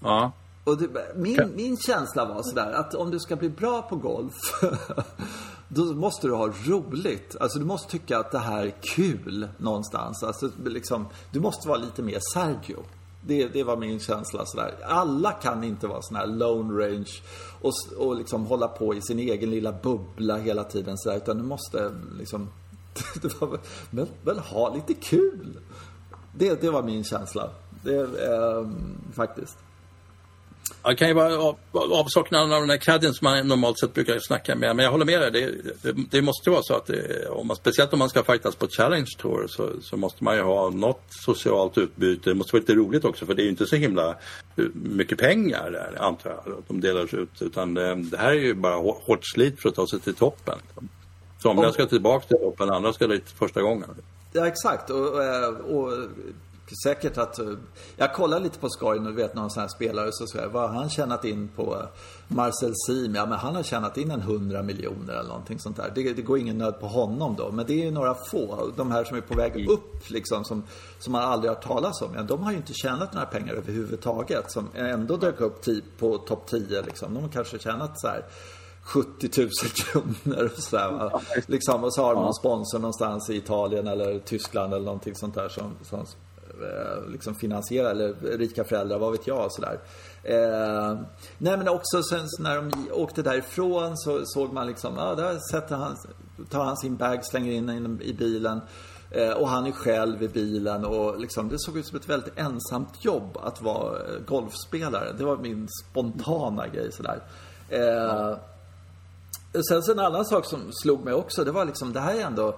Ja. Och det, min, min känsla var sådär att om du ska bli bra på golf då måste du ha roligt. Alltså du måste tycka att det här är kul någonstans. Alltså liksom, du måste vara lite mer Sergio. Det, det var min känsla sådär. Alla kan inte vara sån här lone range och, och liksom hålla på i sin egen lilla bubbla hela tiden sådär. Utan du måste liksom, var, men, men ha lite kul. Det, det var min känsla. Det, eh, faktiskt. Det kan ju vara avsaknaden av den där cadden som man normalt sett brukar snacka med. Men jag håller med dig. Det, det, det måste vara så att det, om man, speciellt om man ska fightas på Challenge Tour så, så, måste man ju ha något socialt utbyte. Det måste vara lite roligt också för det är ju inte så himla mycket pengar där antar jag att de delar ut. Utan det, här är ju bara hårt slit för att ta sig till toppen. Somliga ska tillbaka till toppen, andra ska dit första gången. Ja exakt och, och, eh, och säkert att... Eh, jag kollar lite på skoj nu, vet någon sån här spelare så säger vad har han tjänat in på eh, Marcel Sim? Ja, men han har tjänat in en hundra miljoner eller någonting sånt där. Det, det, går ingen nöd på honom då. Men det är ju några få. De här som är på väg mm. upp liksom, som, som man aldrig har talat om. Ja, de har ju inte tjänat några pengar överhuvudtaget. Som ändå dök upp på topp 10 liksom. De har kanske tjänat så här 70 000 kronor. Och, så här, liksom, och så har de någon sponsor någonstans i Italien eller Tyskland eller någonting sånt där som, som Eh, liksom finansiera eller rika föräldrar, vad vet jag sådär. Eh, nej men också sen när de åkte därifrån så såg man liksom, ja där sätter han, tar han sin bag, slänger in den i bilen. Eh, och han är själv i bilen och liksom, det såg ut som ett väldigt ensamt jobb att vara eh, golfspelare. Det var min spontana grej sådär. Eh, sen så en annan sak som slog mig också, det var liksom, det här är ändå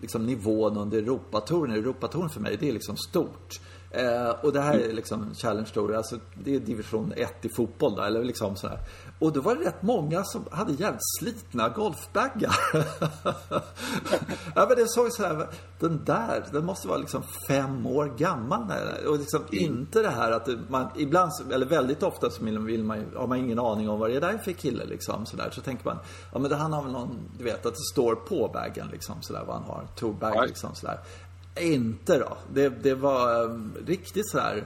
liksom nivån under Europatouren. Europatouren för mig, det är liksom stort. Eh, och det här är liksom Challenge Tour, alltså det är division 1 i fotboll då, eller liksom sådär. Och då var det rätt många som hade jävligt slitna golfbaggar. ja men det såg sådär, den där, den måste vara liksom fem år gammal. Och liksom mm. inte det här att man, ibland, eller väldigt ofta så vill man, har man ingen aning om vad det är där för kille liksom sådär. Så tänker man, ja men det, han har väl någon, du vet att det står på bagen liksom sådär vad han har. Tourbag liksom sådär. Inte då. Det, det var um, riktigt sådär,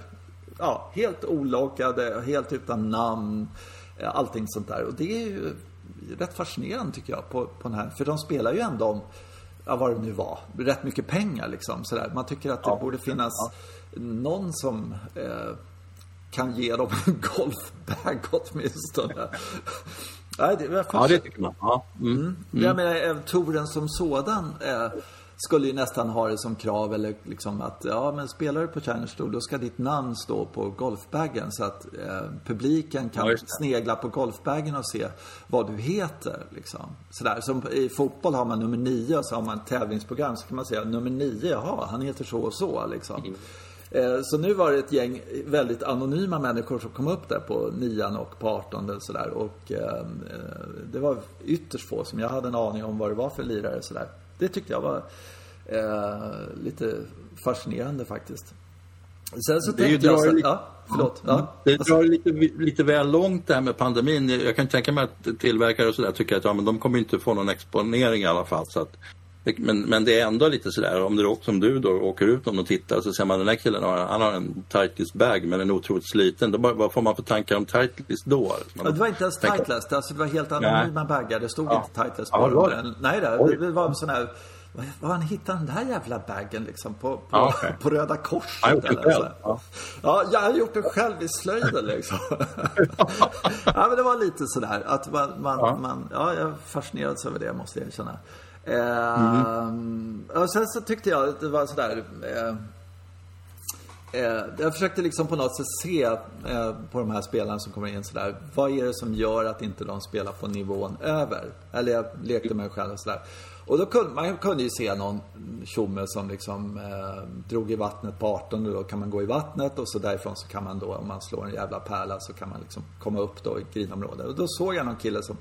ja, helt ologgade, helt utan namn. Allting sånt där. Och det är ju rätt fascinerande tycker jag på, på den här. För de spelar ju ändå om, ja, vad det nu var, rätt mycket pengar liksom. Sådär. Man tycker att det ja. borde finnas ja. någon som eh, kan ge dem en golfbag åtminstone. Nej, det, ja, det tycker man. Ja. Mm. Mm. Mm. Jag menar, eh, touren som sådan eh, skulle ju nästan ha det som krav eller liksom att ja men spelar du på Challenge Tour då ska ditt namn stå på golfbagen så att eh, publiken kan ja, snegla på golfbagen och se vad du heter. Liksom. Sådär. Som i fotboll har man nummer nio och så har man tävlingsprogram så kan man säga nummer nio, jaha han heter så och så liksom. Mm. Eh, så nu var det ett gäng väldigt anonyma människor som kom upp där på nian och på 18 sådär. Och eh, det var ytterst få som jag hade en aning om vad det var för lirare sådär. Det tyckte jag var eh, lite fascinerande faktiskt. Sen så tänkte jag så, ja, förlåt. Ja, det drar lite, lite väl långt det här med pandemin. Jag kan tänka mig att tillverkare och sådär tycker att ja, men de kommer inte få någon exponering i alla fall. Så att men, men det är ändå lite sådär, om du, som du då åker ut och tittar så ser man den här killen, han har en Titleist bag men den är otroligt sliten. Då, vad får man för tankar om Titleist då? Ja, det var inte ens Titleist, alltså, det var helt anonyma baggar. Det stod ja. inte Titleist på ja, dem. Nej, det, det var sån här var han hittade den där jävla bagen liksom? På, på, ja, okay. på Röda Korset? Jag eller själv. Ja. ja, jag har gjort det själv i slöjden liksom. ja, men det var lite sådär att man, man, ja. man ja, jag fascinerades över det måste jag erkänna. Ehm, mm. och sen så tyckte jag att det var sådär... Eh, eh, jag försökte liksom på något sätt se eh, på de här spelarna som kommer in sådär. Vad är det som gör att inte de spelar på nivån över? Eller jag lekte med mig själv och sådär. Och då kunde man kunde ju se någon tjomme som liksom eh, drog i vattnet på 18 och då kan man gå i vattnet och så därifrån så kan man då, om man slår en jävla pärla så kan man liksom komma upp då i grinområdet. Och då såg jag någon kille som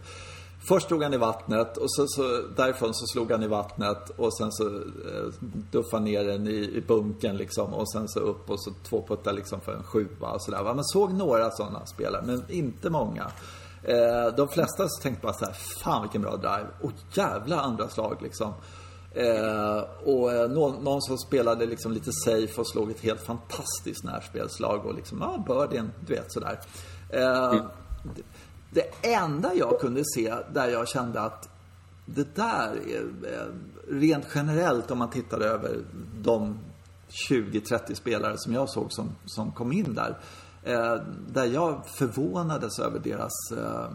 Först drog han i vattnet och så, så, därifrån så slog han i vattnet och sen så eh, duffade ner den i, i bunken liksom och sen så upp och så två puttar liksom för en sjua och sådär. Man såg några sådana spelare men inte många. Eh, de flesta så tänkte bara så här, fan vilken bra drive. Och jävla andra slag liksom. Eh, och eh, någon, någon, som spelade liksom lite safe och slog ett helt fantastiskt närspelslag och liksom, ja, birdien, du vet sådär. Eh, mm. Det enda jag kunde se där jag kände att det där är eh, rent generellt om man tittar över de 20-30 spelare som jag såg som, som kom in där. Eh, där jag förvånades över deras eh,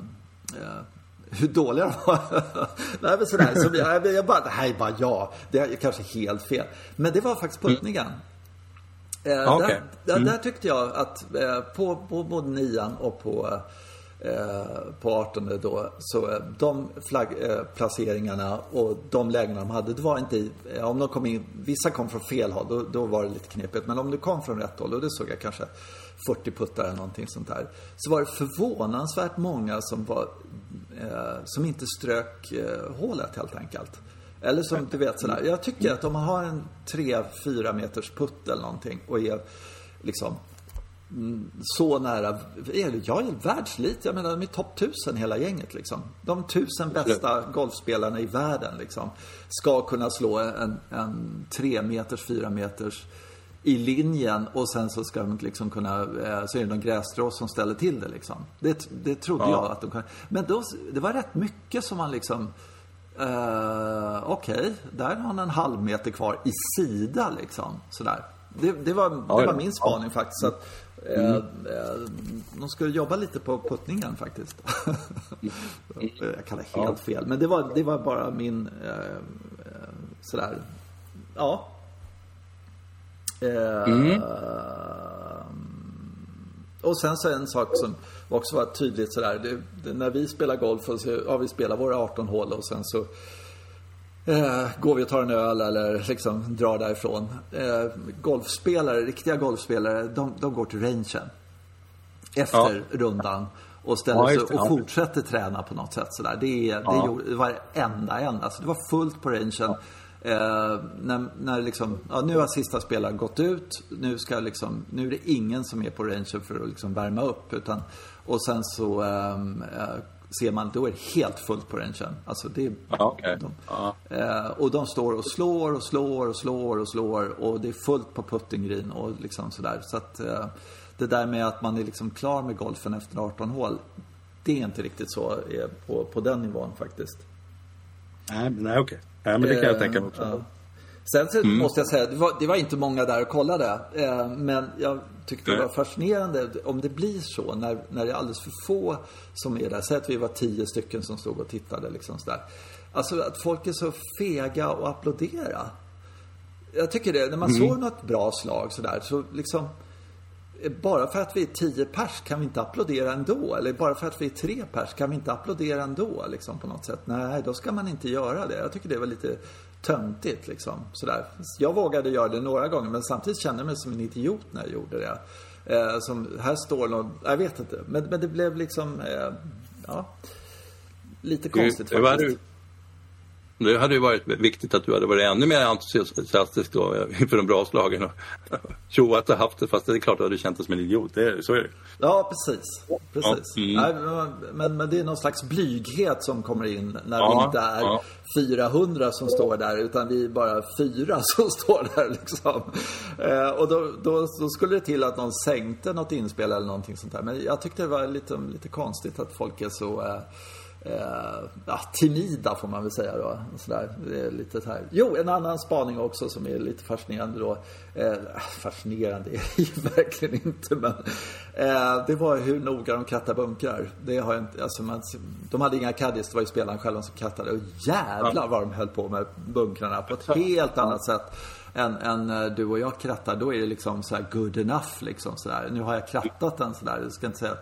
eh, hur dåliga de var. Nej, men sådär, så jag, jag bara, det här är bara jag. Det är kanske helt fel. Men det var faktiskt puttningen. Mm. Eh, okay. där, mm. där, tyckte jag att eh, på, på både nian och på Eh, på 18 då. Så eh, de flagg, eh, och de lägena de hade, det var inte eh, om de kom in, vissa kom från fel håll, då, då var det lite knepigt. Men om du kom från rätt håll, och det såg jag kanske 40 puttar eller någonting sånt där. Så var det förvånansvärt många som var, eh, som inte strök eh, hålet helt enkelt. Eller som du vet sådär, jag tycker att om man har en 3-4 meters putt eller någonting och är liksom så nära. Jag är världselit. Jag menar, de är topp tusen hela gänget liksom. De tusen bästa golfspelarna i världen liksom. Ska kunna slå en, en tre meters, fyra meters i linjen och sen så ska de liksom kunna, eh, så är det någon grässtrå som ställer till det liksom. Det, det trodde ja. jag att de kunde. Men då, det var rätt mycket som man liksom, uh, okej, okay, där har han en halv meter kvar i sida liksom. Sådär. Det, det var, det var min spaning faktiskt. Att, Mm. Eh, eh, de skulle jobba lite på puttningen faktiskt. Jag kallar helt ja. fel. Men det var, det var bara min eh, sådär, ja. Mm. Och sen så en sak som också var tydligt sådär. Det, det, när vi spelar golf, och så, ja, vi spelar våra 18 hål och sen så Eh, går vi och tar en öl eller liksom drar därifrån. Eh, golfspelare, riktiga golfspelare, de, de går till rangen. Efter ja. rundan. Och ställer ja, sig och fortsätter träna på något sätt sådär. Det, ja. det, gjorde, det var enda en. Alltså det var fullt på rangen. Ja. Eh, när, när liksom, ja, nu har sista spelaren gått ut. Nu, ska liksom, nu är det ingen som är på rangen för att liksom värma upp. Utan, och sen så ehm, eh, ser man, då är det helt fullt på rangen. Alltså det är, okay. de, eh, och de står och slår och slår och slår och slår och det är fullt på putting green och liksom sådär. Så att eh, det där med att man är liksom klar med golfen efter 18 hål, det är inte riktigt så eh, på, på den nivån faktiskt. Nej, nej okej. Okay. Nej, men det kan jag tänka mig också. Sen så mm. måste jag säga, det var, det var, inte många där och kollade. Eh, men jag tyckte det var fascinerande om det blir så när, när det är alldeles för få som är där. Säg att vi var tio stycken som stod och tittade. Liksom så där. Alltså att folk är så fega att applådera. Jag tycker det, när man mm. såg något bra slag sådär så liksom bara för att vi är tio pers kan vi inte applådera ändå. Eller bara för att vi är tre pers kan vi inte applådera ändå. Liksom, på något sätt. Nej, då ska man inte göra det. Jag tycker det var lite töntigt liksom. Sådär. Jag vågade göra det några gånger men samtidigt kände jag mig som en idiot när jag gjorde det. Eh, som, här står någon, jag vet inte. Men, men det blev liksom, eh, ja, lite konstigt det faktiskt. Det hade ju varit viktigt att du hade varit ännu mer entusiastisk då inför de bra slagen och tjoat och haft det. Fast det är klart att du hade känt dig som en idiot. Det, så är det. Ja, precis. precis. Ja, mm. Nej, men, men det är någon slags blyghet som kommer in när ja, vi inte är ja. 400 som står där utan vi är bara fyra som står där liksom. Eh, och då, då, då, skulle det till att någon sänkte något inspel eller någonting sånt där. Men jag tyckte det var lite, lite konstigt att folk är så eh, eh, ja, timida får man väl säga då. Sådär. Lite så här. Jo, en annan spaning också som är lite fascinerande då. Eh, fascinerande är det ju verkligen inte men eh, det var hur noga de krattade bunkrar. Det har inte, alltså man, de hade inga caddies, det var ju spelaren själva som krattade. Och jävlar vad de höll på med bunkrarna på ett helt annat sätt än, än eh, du och jag krattar. Då är det liksom så good enough liksom sådär. Nu har jag krattat den sådär. Jag ska inte säga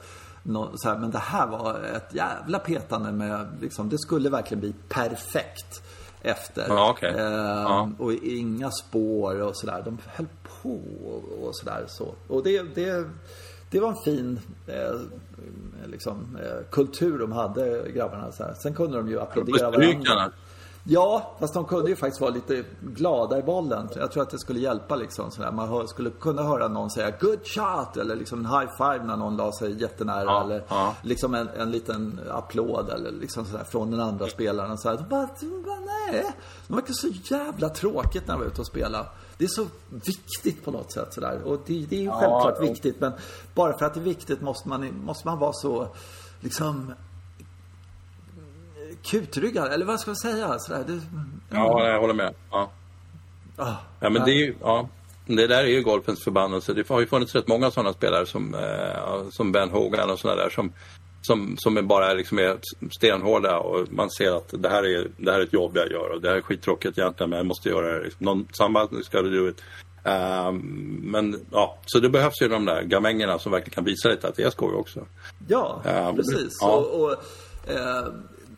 så här, men det här var ett jävla petande med, liksom, det skulle verkligen bli perfekt efter. Ja, okay. eh, ja. Och inga spår och sådär. De höll på och sådär. Så. Och det, det, det var en fin eh, liksom, eh, kultur de hade, grabbarna. Så här. Sen kunde de ju applådera varandra. Ja, fast de kunde ju faktiskt vara lite glada i bollen. Jag tror att det skulle hjälpa liksom. Sådär. Man skulle kunna höra någon säga good shot eller liksom en high five när någon la sig jättenära. Ja, eller ja. liksom en, en liten applåd eller liksom sådär från den andra spelaren. Så här, de bara, bara, nej. Det verkar så jävla tråkigt när de var ute och spelade. Det är så viktigt på något sätt sådär. Och det, det är ju ja, självklart viktigt. Men bara för att det är viktigt måste man, måste man vara så liksom kutryggad, eller vad ska jag säga? Sådär, det, ja. ja, jag håller med. Ja. Ah, ja, men det, är ju, ja, det där är ju golfens förbannelse. Det har ju funnits rätt många sådana spelare som, eh, som Ben Hogan och sådana där som, som, som bara liksom är stenhårda och man ser att det här, är, det här är ett jobb jag gör och det här är skittråkigt egentligen men jag måste göra det. Någon, samma ska du do it. Uh, men ja, så det behövs ju de där gamängerna som verkligen kan visa lite att det är skoj också. Ja, uh, precis. Ja. Och, och uh,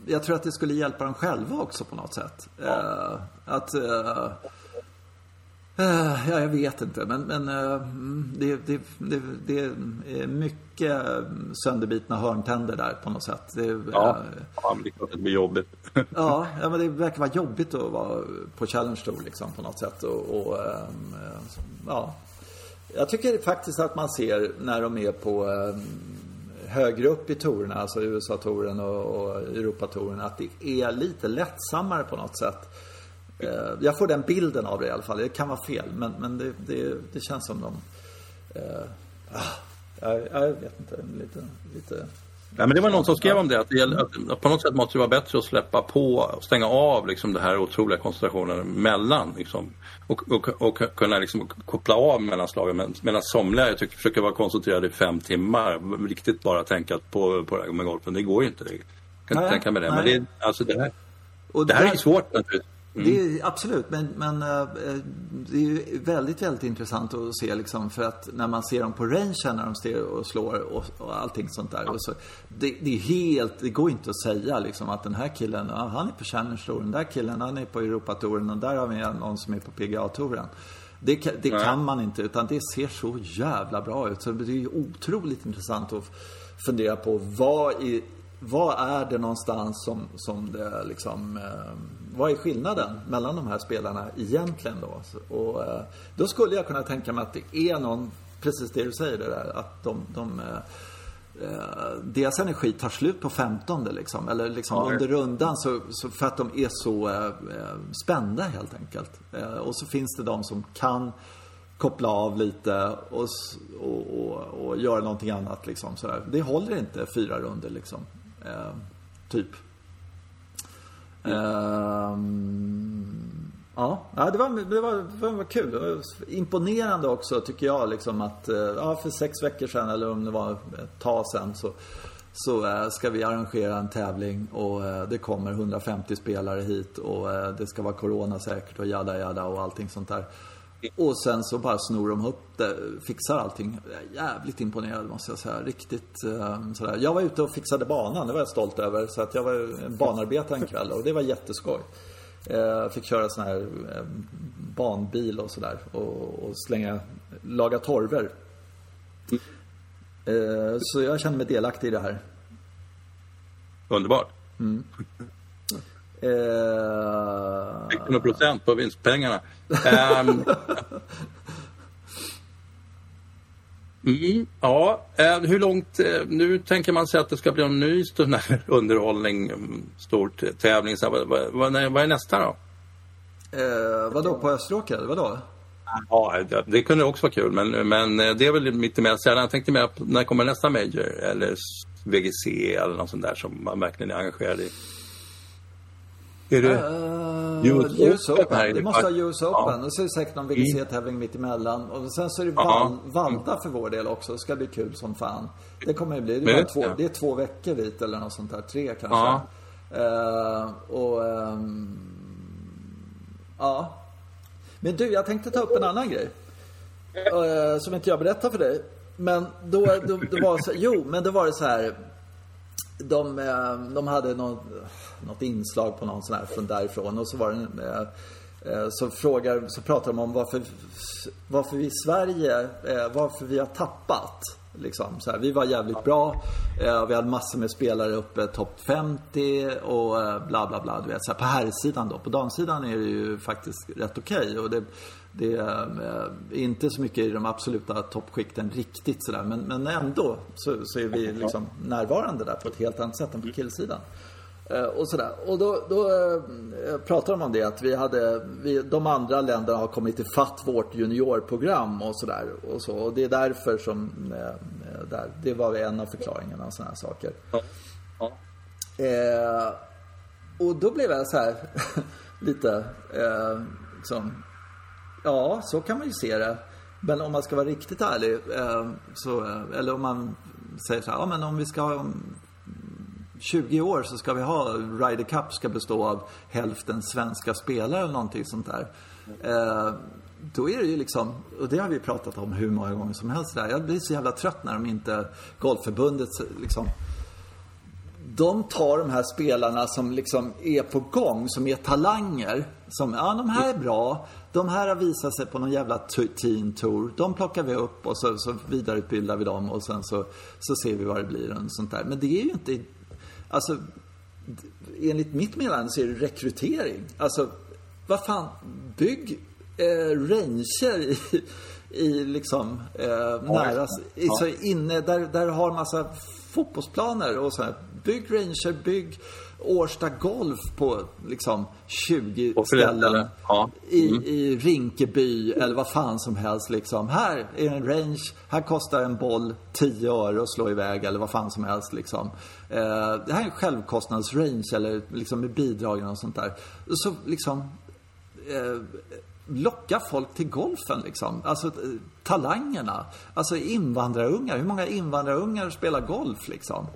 jag tror att det skulle hjälpa dem själva också på något sätt. Ja. Uh, att... Uh, uh, ja, jag vet inte. Men, men det, det, det, det, är mycket sönderbitna hörntänder där på något sätt. Det, ja, ja det är klart att det blir jobbigt. ja, ja, men det verkar vara jobbigt att vara på Challenge Tour liksom på något sätt. Och, och um, ja. Jag tycker faktiskt att man ser när de är på um, högre upp i torerna, alltså USA-touren och, och Europatouren, att det är lite lättsammare på något sätt. Eh, jag får den bilden av det i alla fall. Det kan vara fel, men, men det, det, det känns som de... Eh, ah, jag, jag, vet inte, lite... lite Ja, men det var någon som skrev om det, att, det gäller, att på något sätt måste det vara bättre att släppa på och stänga av liksom, den här otroliga koncentrationen mellan. Liksom, och, och, och kunna liksom, koppla av mellan slagen. Medan somliga jag tycker, försöker vara koncentrerade i fem timmar. Riktigt bara tänka på, på det här med golfen. Det går ju inte. Jag kan nej, inte tänka mig det. Nej. Men det, alltså, det här, och det här är svårt naturligtvis. Mm. Det är, absolut, men, men äh, det är väldigt, väldigt intressant att se liksom för att när man ser dem på rangen när de står och slår och, och allting sånt där. Och så, det, det, är helt, det går inte att säga liksom att den här killen, ja, han är på Challenge Tour, den där killen han är på Europatouren och där har vi någon som är på PGA-touren. Det, det kan man inte, utan det ser så jävla bra ut. Så det är otroligt intressant att fundera på vad, i, vad är det någonstans som, som det liksom eh, vad är skillnaden mellan de här spelarna egentligen då? Och eh, då skulle jag kunna tänka mig att det är någon, precis det du säger det där, att de, de eh, eh deras energi tar slut på 15 liksom. Eller liksom ja, under rundan så, så, för att de är så eh, eh, spända helt enkelt. Eh, och så finns det de som kan koppla av lite och, och, och, och göra någonting annat liksom. Sådär. Det håller inte fyra runder liksom. typ. Um, ja, det var, det, var, det var kul. Det var imponerande också tycker jag liksom att, eh, ja för sex veckor sedan eller om det var ett tag sedan så så eh, ska vi arrangera en tävling och eh, det kommer 150 spelare hit och det ska vara coronasäkert och jada jada och allting sånt där. Och sen så bara snor de upp det, fixar allting. Jävligt imponerad måste jag säga. Riktigt um, sådär. Jag var ute och fixade banan, det var jag stolt över. Så att jag var banarbetare en kväll och det var jätteskoj. Eh, fick köra sån här eh, banbil och sådär. Och, och slänga, laga torver. Eh, så jag känner mig delaktig i det här. Underbart. Eh, Fick du några procent på vinstpengarna? Ehm. Mm, ja, eh, hur långt... eh, Nu tänker man sig att det ska bli en ny underhållning, mm, stor tävling. Så vad, vad, vad, är nästa då? eh, vadå, på Österåker? Vadå? Ja, det, det kunde också vara kul, men, men eh, det är väl lite mer sällan. Jag tänkte mer på när kommer nästa Major eller VGC eller något sånt där som man verkligen är engagerad i. Är det... Uh, US US Open Open. här i Det måste vara. US Ja. Open. Och så är det säkert någon VGC-tävling mitt emellan. Och sen så är det Ja. Val, Valda för vår del också. Det ska bli kul som fan. Det kommer ju bli. Det Men är, det- bara två, ja. det är två veckor dit eller något sånt där. Tre kanske. Ja. Eh, och... ehm, ja. Men du, jag tänkte ta upp en annan grej. Eh, som inte jag berättar för dig. Men då, då, då var det så, jo, men då var det så här. De, eh, de hade något, något inslag på någon sån här från därifrån och så var det eh, eh, så frågar, så pratar de om varför, varför vi i Sverige, varför vi har tappat. Liksom, så här, vi var jävligt bra. Eh, vi hade massor med spelare uppe topp 50 och eh, bla bla bla. Du vet, så här, på herrsidan då. På damsidan är det ju faktiskt rätt okej. och det, det är eh, inte så mycket i de absoluta toppskikten riktigt sådär. Men, men ändå så, så är vi liksom närvarande där på ett helt annat sätt än på killsidan. Eh, och sådär. Och då, då eh, pratar de om det att vi hade, vi, de andra länderna har kommit ifatt vårt juniorprogram och sådär. Och, så, och det är därför som, där, det var en av förklaringarna och sådana här saker. Ja. Eh, och då blev jag så här lite eh, liksom, ja, så kan man ju se det. Men om man ska vara riktigt ärlig, eh, så, eh, eller om man säger så här, ja men om vi ska ha mm, 20 år så ska vi ha Ryder Cup ska bestå av hälften svenska spelare eller någonting sånt där. Mm. då är det ju liksom, och det har vi pratat om hur många gånger som helst där. Jag blir så jävla trött när de inte, Golfförbundet liksom de tar de här spelarna som liksom är på gång, som är talanger. Som, ja de här är bra. De här har visat sig på någon jävla teen tour. De plockar vi upp och så, så vidareutbildar vi dem och sen så, så ser vi vad det blir och sånt där. Men det är ju inte, alltså enligt mitt menande så är det rekrytering. Alltså, vad fan, bygg eh, ranger i, i liksom eh, nära, i, så inne, där, där har massa fotbollsplaner och så här. Bygg ranger, bygg Årsta Golf på liksom 20 På Skellefteå, ställen. Ja. I, I Rinkeby eller vad fan som helst liksom. Här är en range, här kostar en boll 10 öre att slå iväg eller vad fan som helst liksom. Eh, det här är en självkostnadsrange eller liksom med bidragen och sånt där. Så liksom eh, locka folk till golfen liksom. Alltså eh, talangerna. Alltså invandrarungar. Hur många invandrarungar spelar golf liksom?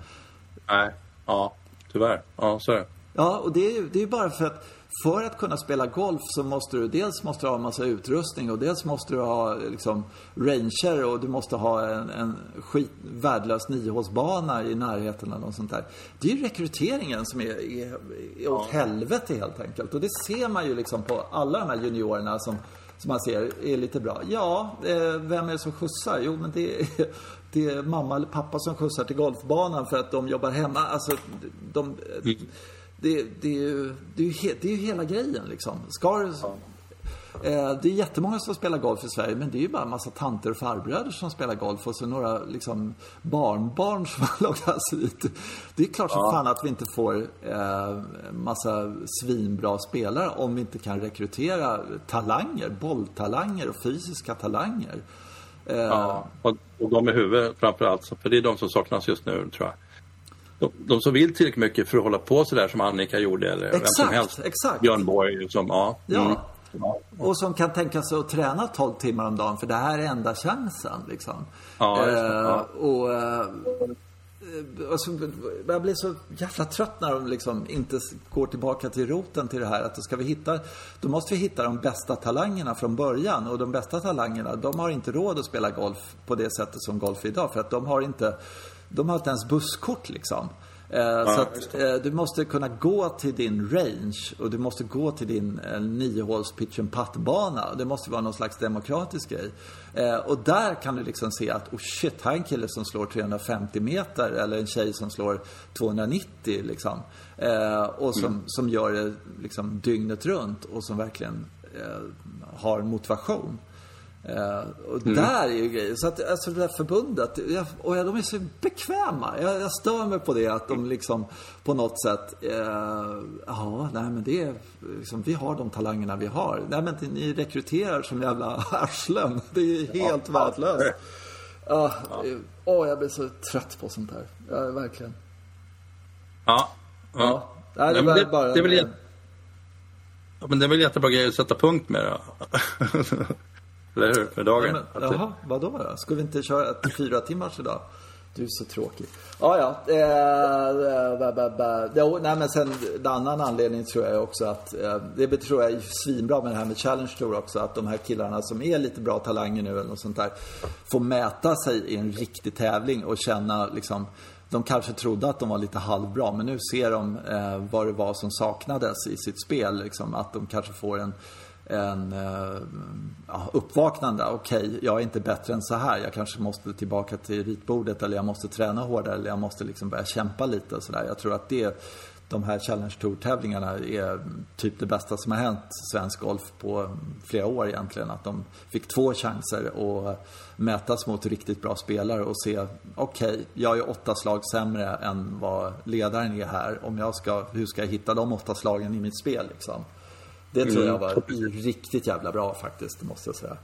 Nej, ja, tyvärr. Ja, så är det. Ja, och det är ju det är bara för att för att kunna spela golf så måste du dels måste du ha en massa utrustning och dels måste du ha liksom ranger och du måste ha en, en skit, värdelös niohålsbana i närheten eller något sånt där. Det är ju rekryteringen som är, är, är åt helvete helt enkelt. Och det ser man ju liksom på alla de här juniorerna som, som man ser är lite bra. Ja, eh, vem är det som skjutsar? Jo, men det är, det är mamma eller pappa som skjutsar till golfbanan för att de jobbar hemma. Alltså, de, det, det, är ju, det, är ju he, det är ju hela grejen liksom. Ska, eh, det är jättemånga som spelar golf i Sverige men det är ju bara en massa tanter och farbröder som spelar golf och så några liksom barnbarn som har lockas hit. Det är klart som fan att vi inte får eh, massa svinbra spelare om vi inte kan rekrytera talanger, bolltalanger och fysiska talanger. Eh, Ja, och, och de med huvudet framför allt. För det är de som saknas just nu, tror jag. De, de som vill tillräckligt mycket för att hålla på sådär som Annika gjorde eller vem som Exakt, helst. exakt. Björn Borg som, ja. Ja. Mm. ja. Och som kan tänka sig att träna 12 timmar om dagen för det här är enda chansen. Liksom. Ja. Eh, och, Eh, alltså, jag blir så jävla trött när de liksom inte går tillbaka till roten till det här. Att då, ska vi hitta, då måste vi hitta de bästa talangerna från början. Och de bästa talangerna, de har inte råd att spela golf på det sättet som golf är idag. För att de har inte, de har inte ens busskort liksom. Eh, ja, så att eh, du måste kunna gå till din range och du måste gå till din eh, niohåls pitch and putt-bana. Det måste vara någon slags demokratisk grej. Eh, och där kan du liksom se att, oh shit, här är en kille som slår 350 meter eller en tjej som slår 290 liksom. Och som, mm. som gör det liksom dygnet runt och som verkligen har motivation. Uh, och mm. där är ju grejen. Så att alltså det där förbundet, jag, och ja, de är så bekväma. Jag, jag stör mig på det att de liksom på något sätt, uh, ja, nej men det är, liksom, vi har de talangerna vi har. Nej men ni rekryterar som jävla arslen. Det är helt ja, värdelöst. Ja. oh, jag blir så trött på sånt här. Ja, verkligen. Ja. Ja. ja. Nej, det, det, bara, det är väl Ja, men det är väl jättebra grej att sätta punkt med då. Eller hur? För dagen. Ja, men, jaha, vadå då? Ska vi inte köra ett fyra timmars idag? Du är så tråkig. Ja, ja. Eh, bä, bä, Jo, nej, men sen en annan anledning tror jag också att eh, det tror jag är svinbra med det här med Challenge Tour också. Att de här killarna som är lite bra talanger nu eller något sånt där får mäta sig i en riktig tävling och känna liksom de kanske trodde att de var lite halvbra men nu ser de eh, vad det var som saknades i sitt spel. Liksom, att de kanske får en en eh, ja, uppvaknande. Okej, okay, jag är inte bättre än så här. Jag kanske måste tillbaka till ritbordet eller jag måste träna hårdare eller jag måste liksom börja kämpa lite och så där. Jag tror att det, de här Challenge Tour-tävlingarna är typ det bästa som har hänt svensk golf på flera år egentligen. Att de fick två chanser att mätas mot riktigt bra spelare och se, okej, okay, jag är åtta slag sämre än vad ledaren är här. Om jag ska, hur ska jag hitta de åtta slagen i mitt spel liksom? Det tror jag mm. var riktigt jävla bra faktiskt, måste jag säga.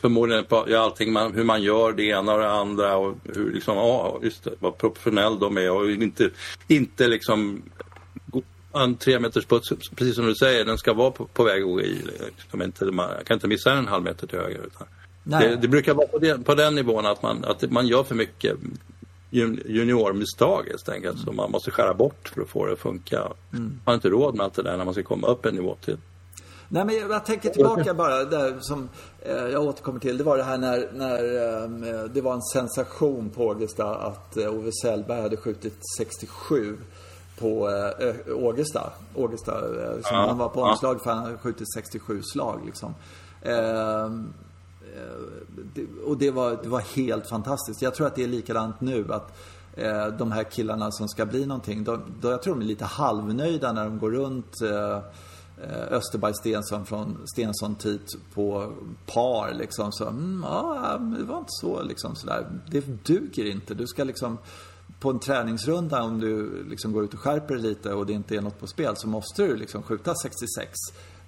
Förmodligen på ja, allting man, hur man gör det ena och det andra och hur liksom, ja, just det, vad professionell de är och inte, inte liksom en tre meters putt, precis som du säger, den ska vara på, på väg att gå i. Liksom inte, man kan inte missa en halv meter till höger. Utan det, det, brukar vara på den, på den nivån att man, att man gör för mycket juniormisstag helt enkelt som man måste skära bort för att få det att funka. Mm. Man har inte råd med allt det där när man ska komma upp en nivå till. Nej men jag tänker tillbaka bara där som eh, jag återkommer till. Det var det här när, när eh, det var en sensation på Ågesta att eh, Ove Sellberg hade skjutit 67 på eh, Ågesta. Ågesta eh, liksom, ja, han var på omslag ja. för han hade skjutit 67 slag liksom. Eh, och det var, det var helt fantastiskt. Jag tror att det är likadant nu. att eh, de här killarna som ska bli någonting, de, de, jag tror de är lite halvnöjda när de går runt eh, eh Österberg Stensson från Stensson tid på par liksom. Så, mm, ja, det var inte så liksom sådär. Det duger inte. Du ska liksom på en träningsrunda om du liksom går ut och skärper dig lite och det inte är något på spel så måste du liksom skjuta 66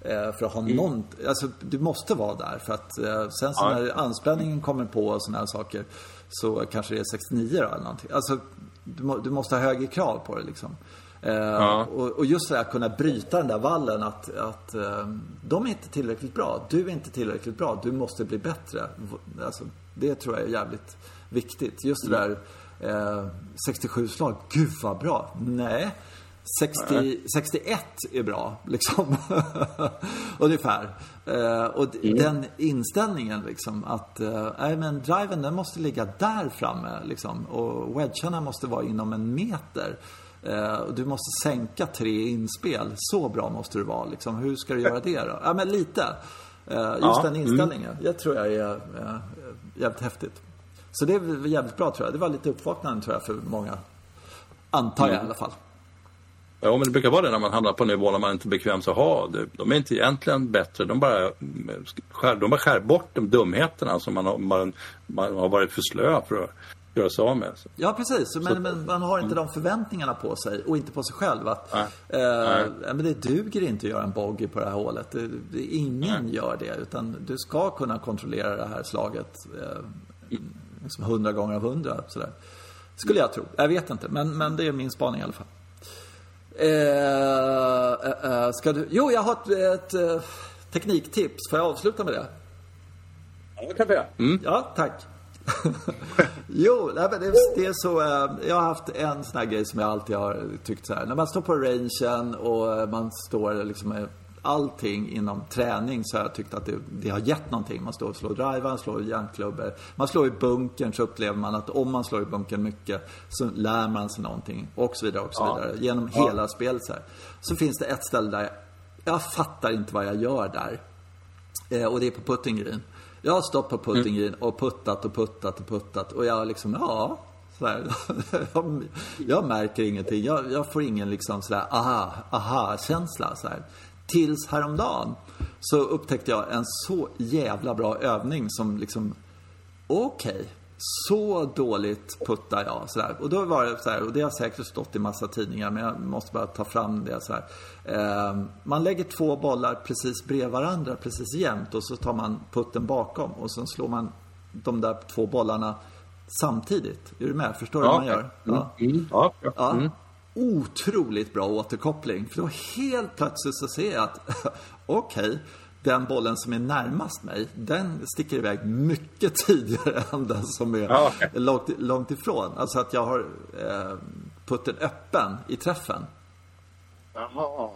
för att ha mm. någon, alltså du måste vara där för att eh, sen så ja. när anspänningen kommer på och sådana här saker så kanske det är 69 då eller någonting. Alltså du, du måste ha högre krav på det liksom. Eh, ja. och, och, just det här att kunna bryta den där vallen att, att eh, de är inte tillräckligt bra. Du är inte tillräckligt bra. Du måste bli bättre. Alltså, det tror jag är jävligt viktigt. Just det mm. där eh, 67 slag. Gud vad bra. Nej. 60, 61 är bra, liksom. Ungefär. Uh, och mm. den inställningen, liksom, att uh, men driven den måste ligga där framme, liksom. Och wedgarna måste vara inom en meter. Uh, och du måste sänka tre inspel. Så bra måste du vara, liksom. Hur ska du göra det då? Ja, men lite. Uh, just ja. den mm. inställningen. Mm. Jag tror jag är uh, jävligt häftigt. Så det är jävligt bra, tror jag. Det var lite uppvaknande, tror jag, för många. Antar jag mm. i alla fall. Ja, men det brukar vara det när man hamnar på nivå när man inte är bekväm så ha. De är inte egentligen bättre. De bara skär, de bara skär bort de dumheterna som man har, man, man har varit för slö för att göra sig av med. Ja, precis. Men, men, man har inte de förväntningarna på sig och inte på sig själv. Att, nej. Eh, nej. Men det duger inte att göra en bogey på det här hålet. Det, det, ingen nej. gör det. Utan du ska kunna kontrollera det här slaget eh, liksom 100 gånger av 100. Sådär. Skulle jag tro. Jag vet inte. Men, men det är min spaning i alla fall. Eh, eh, eh, ska du... Jo, jag har ett, ett eh, tekniktips. Får jag avsluta med det? Ja, det kan vi göra. Mm. Ja, tack. jo, nej, men det, det, är så. Eh, jag har haft en sån här grej som jag alltid har tyckt så här. När man står på rangen och man står liksom allting inom träning så har jag tyckt att det, det har gett någonting. Man står och slår drivar, slår järnklubbor. Man slår i bunkern så upplever man att om man slår i bunkern mycket så lär man sig någonting och så vidare och så Ja. vidare. Genom Ja. hela spelet så här. Så finns det ett ställe där jag, jag fattar inte vad jag gör där. Eh, och det är på putting green. Jag har stått på putting green och puttat och puttat och puttat och jag liksom, ja. Här, jag, jag märker ingenting. Jag, jag får ingen liksom sådär aha, aha-känsla. Så här. Tills häromdagen så upptäckte jag en så jävla bra övning som liksom, okej. Så dåligt puttar jag. Sådär. Och då var det så här, och det har säkert stått i massa tidningar, men jag måste bara ta fram det så. Eh, man lägger två bollar precis bredvid varandra, precis jämnt, och så tar man putten bakom och sen slår man de där två bollarna samtidigt. Är du med? Förstår du hur man gör? Ja. Mm. Ja. ja. Ja. Mm. Otroligt bra återkoppling. För då helt plötsligt så ser jag att, okej, den bollen som är närmast mig, den sticker iväg mycket tidigare än den som är Ja, okej. långt, långt ifrån. Alltså att jag har eh, putten öppen i träffen. Jaha.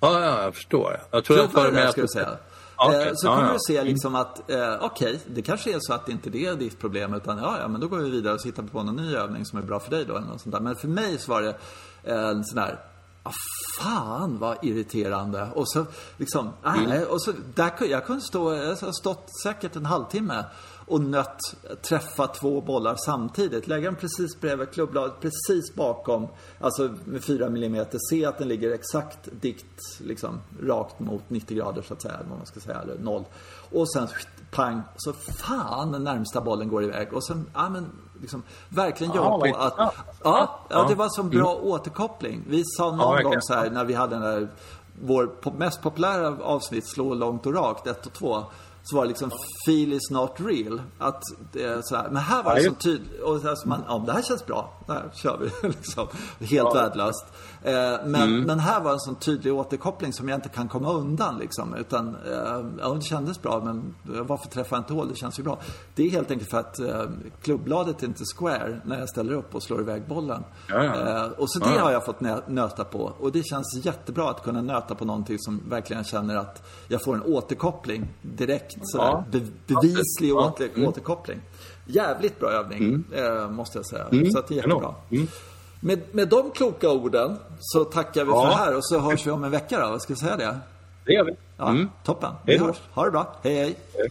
Ja, ja, jag förstår. Jag tror jag Prova för det där att... ska du säga. Okej. Eh, Så kommer ja. du se liksom att, eh, okej, det kanske är så att det inte det är ditt problem utan ja, ja, men då går vi vidare och hittar på någon ny övning som är bra för dig då. Eller något sånt där. Men för mig så var det en sån här, ah, fan vad irriterande. Och så liksom, nej, och så, där, jag kunde stå, jag har stått säkert en halvtimme och nött träffa två bollar samtidigt. Lägga den precis bredvid klubbladet, precis bakom, alltså med 4 mm. Se att den ligger exakt dikt, liksom rakt mot 90 grader så att säga, vad man ska säga, eller noll. Och sen pang, så fan den närmsta bollen går iväg. Och sen, ja men, liksom, verkligen Ja, jobba vad på att, intressant. ja, ja, det Ja. var som bra återkoppling. Vi sa någon verkligen. gång så här när vi hade den där, vår mest populära avsnitt, Slå långt och rakt, 1 och 2. Så var det liksom, feel is not real. Att det så här, men här var det Ja, så tydligt. Och så här, så man, ja det här känns bra. Det här kör vi. liksom. Helt Ja. värdelöst. Eh, men, men här var en sån tydlig återkoppling som jag inte kan komma undan liksom. Utan, eh, ja det kändes bra men varför träffar jag inte hål? Det känns ju bra. Det är helt enkelt för att eh, klubbladet är inte square när jag ställer upp och slår iväg bollen. Ja, ja. Och så det har jag fått nö- nöta på. Och det känns jättebra att kunna nöta på någonting som verkligen känner att jag får en återkoppling direkt. Sådär. Be- bevislig åter- Mm. återkoppling. Jävligt bra övning, eh, måste jag säga. Mm. Så det är jättebra. Mm. Med, med de kloka orden så tackar vi Ja. för det här och så hörs vi om en vecka då. Ska vi säga det? Det gör vi. Ja, Mm. Toppen. Vi hörs. Ha det bra. Hej hej. Hej.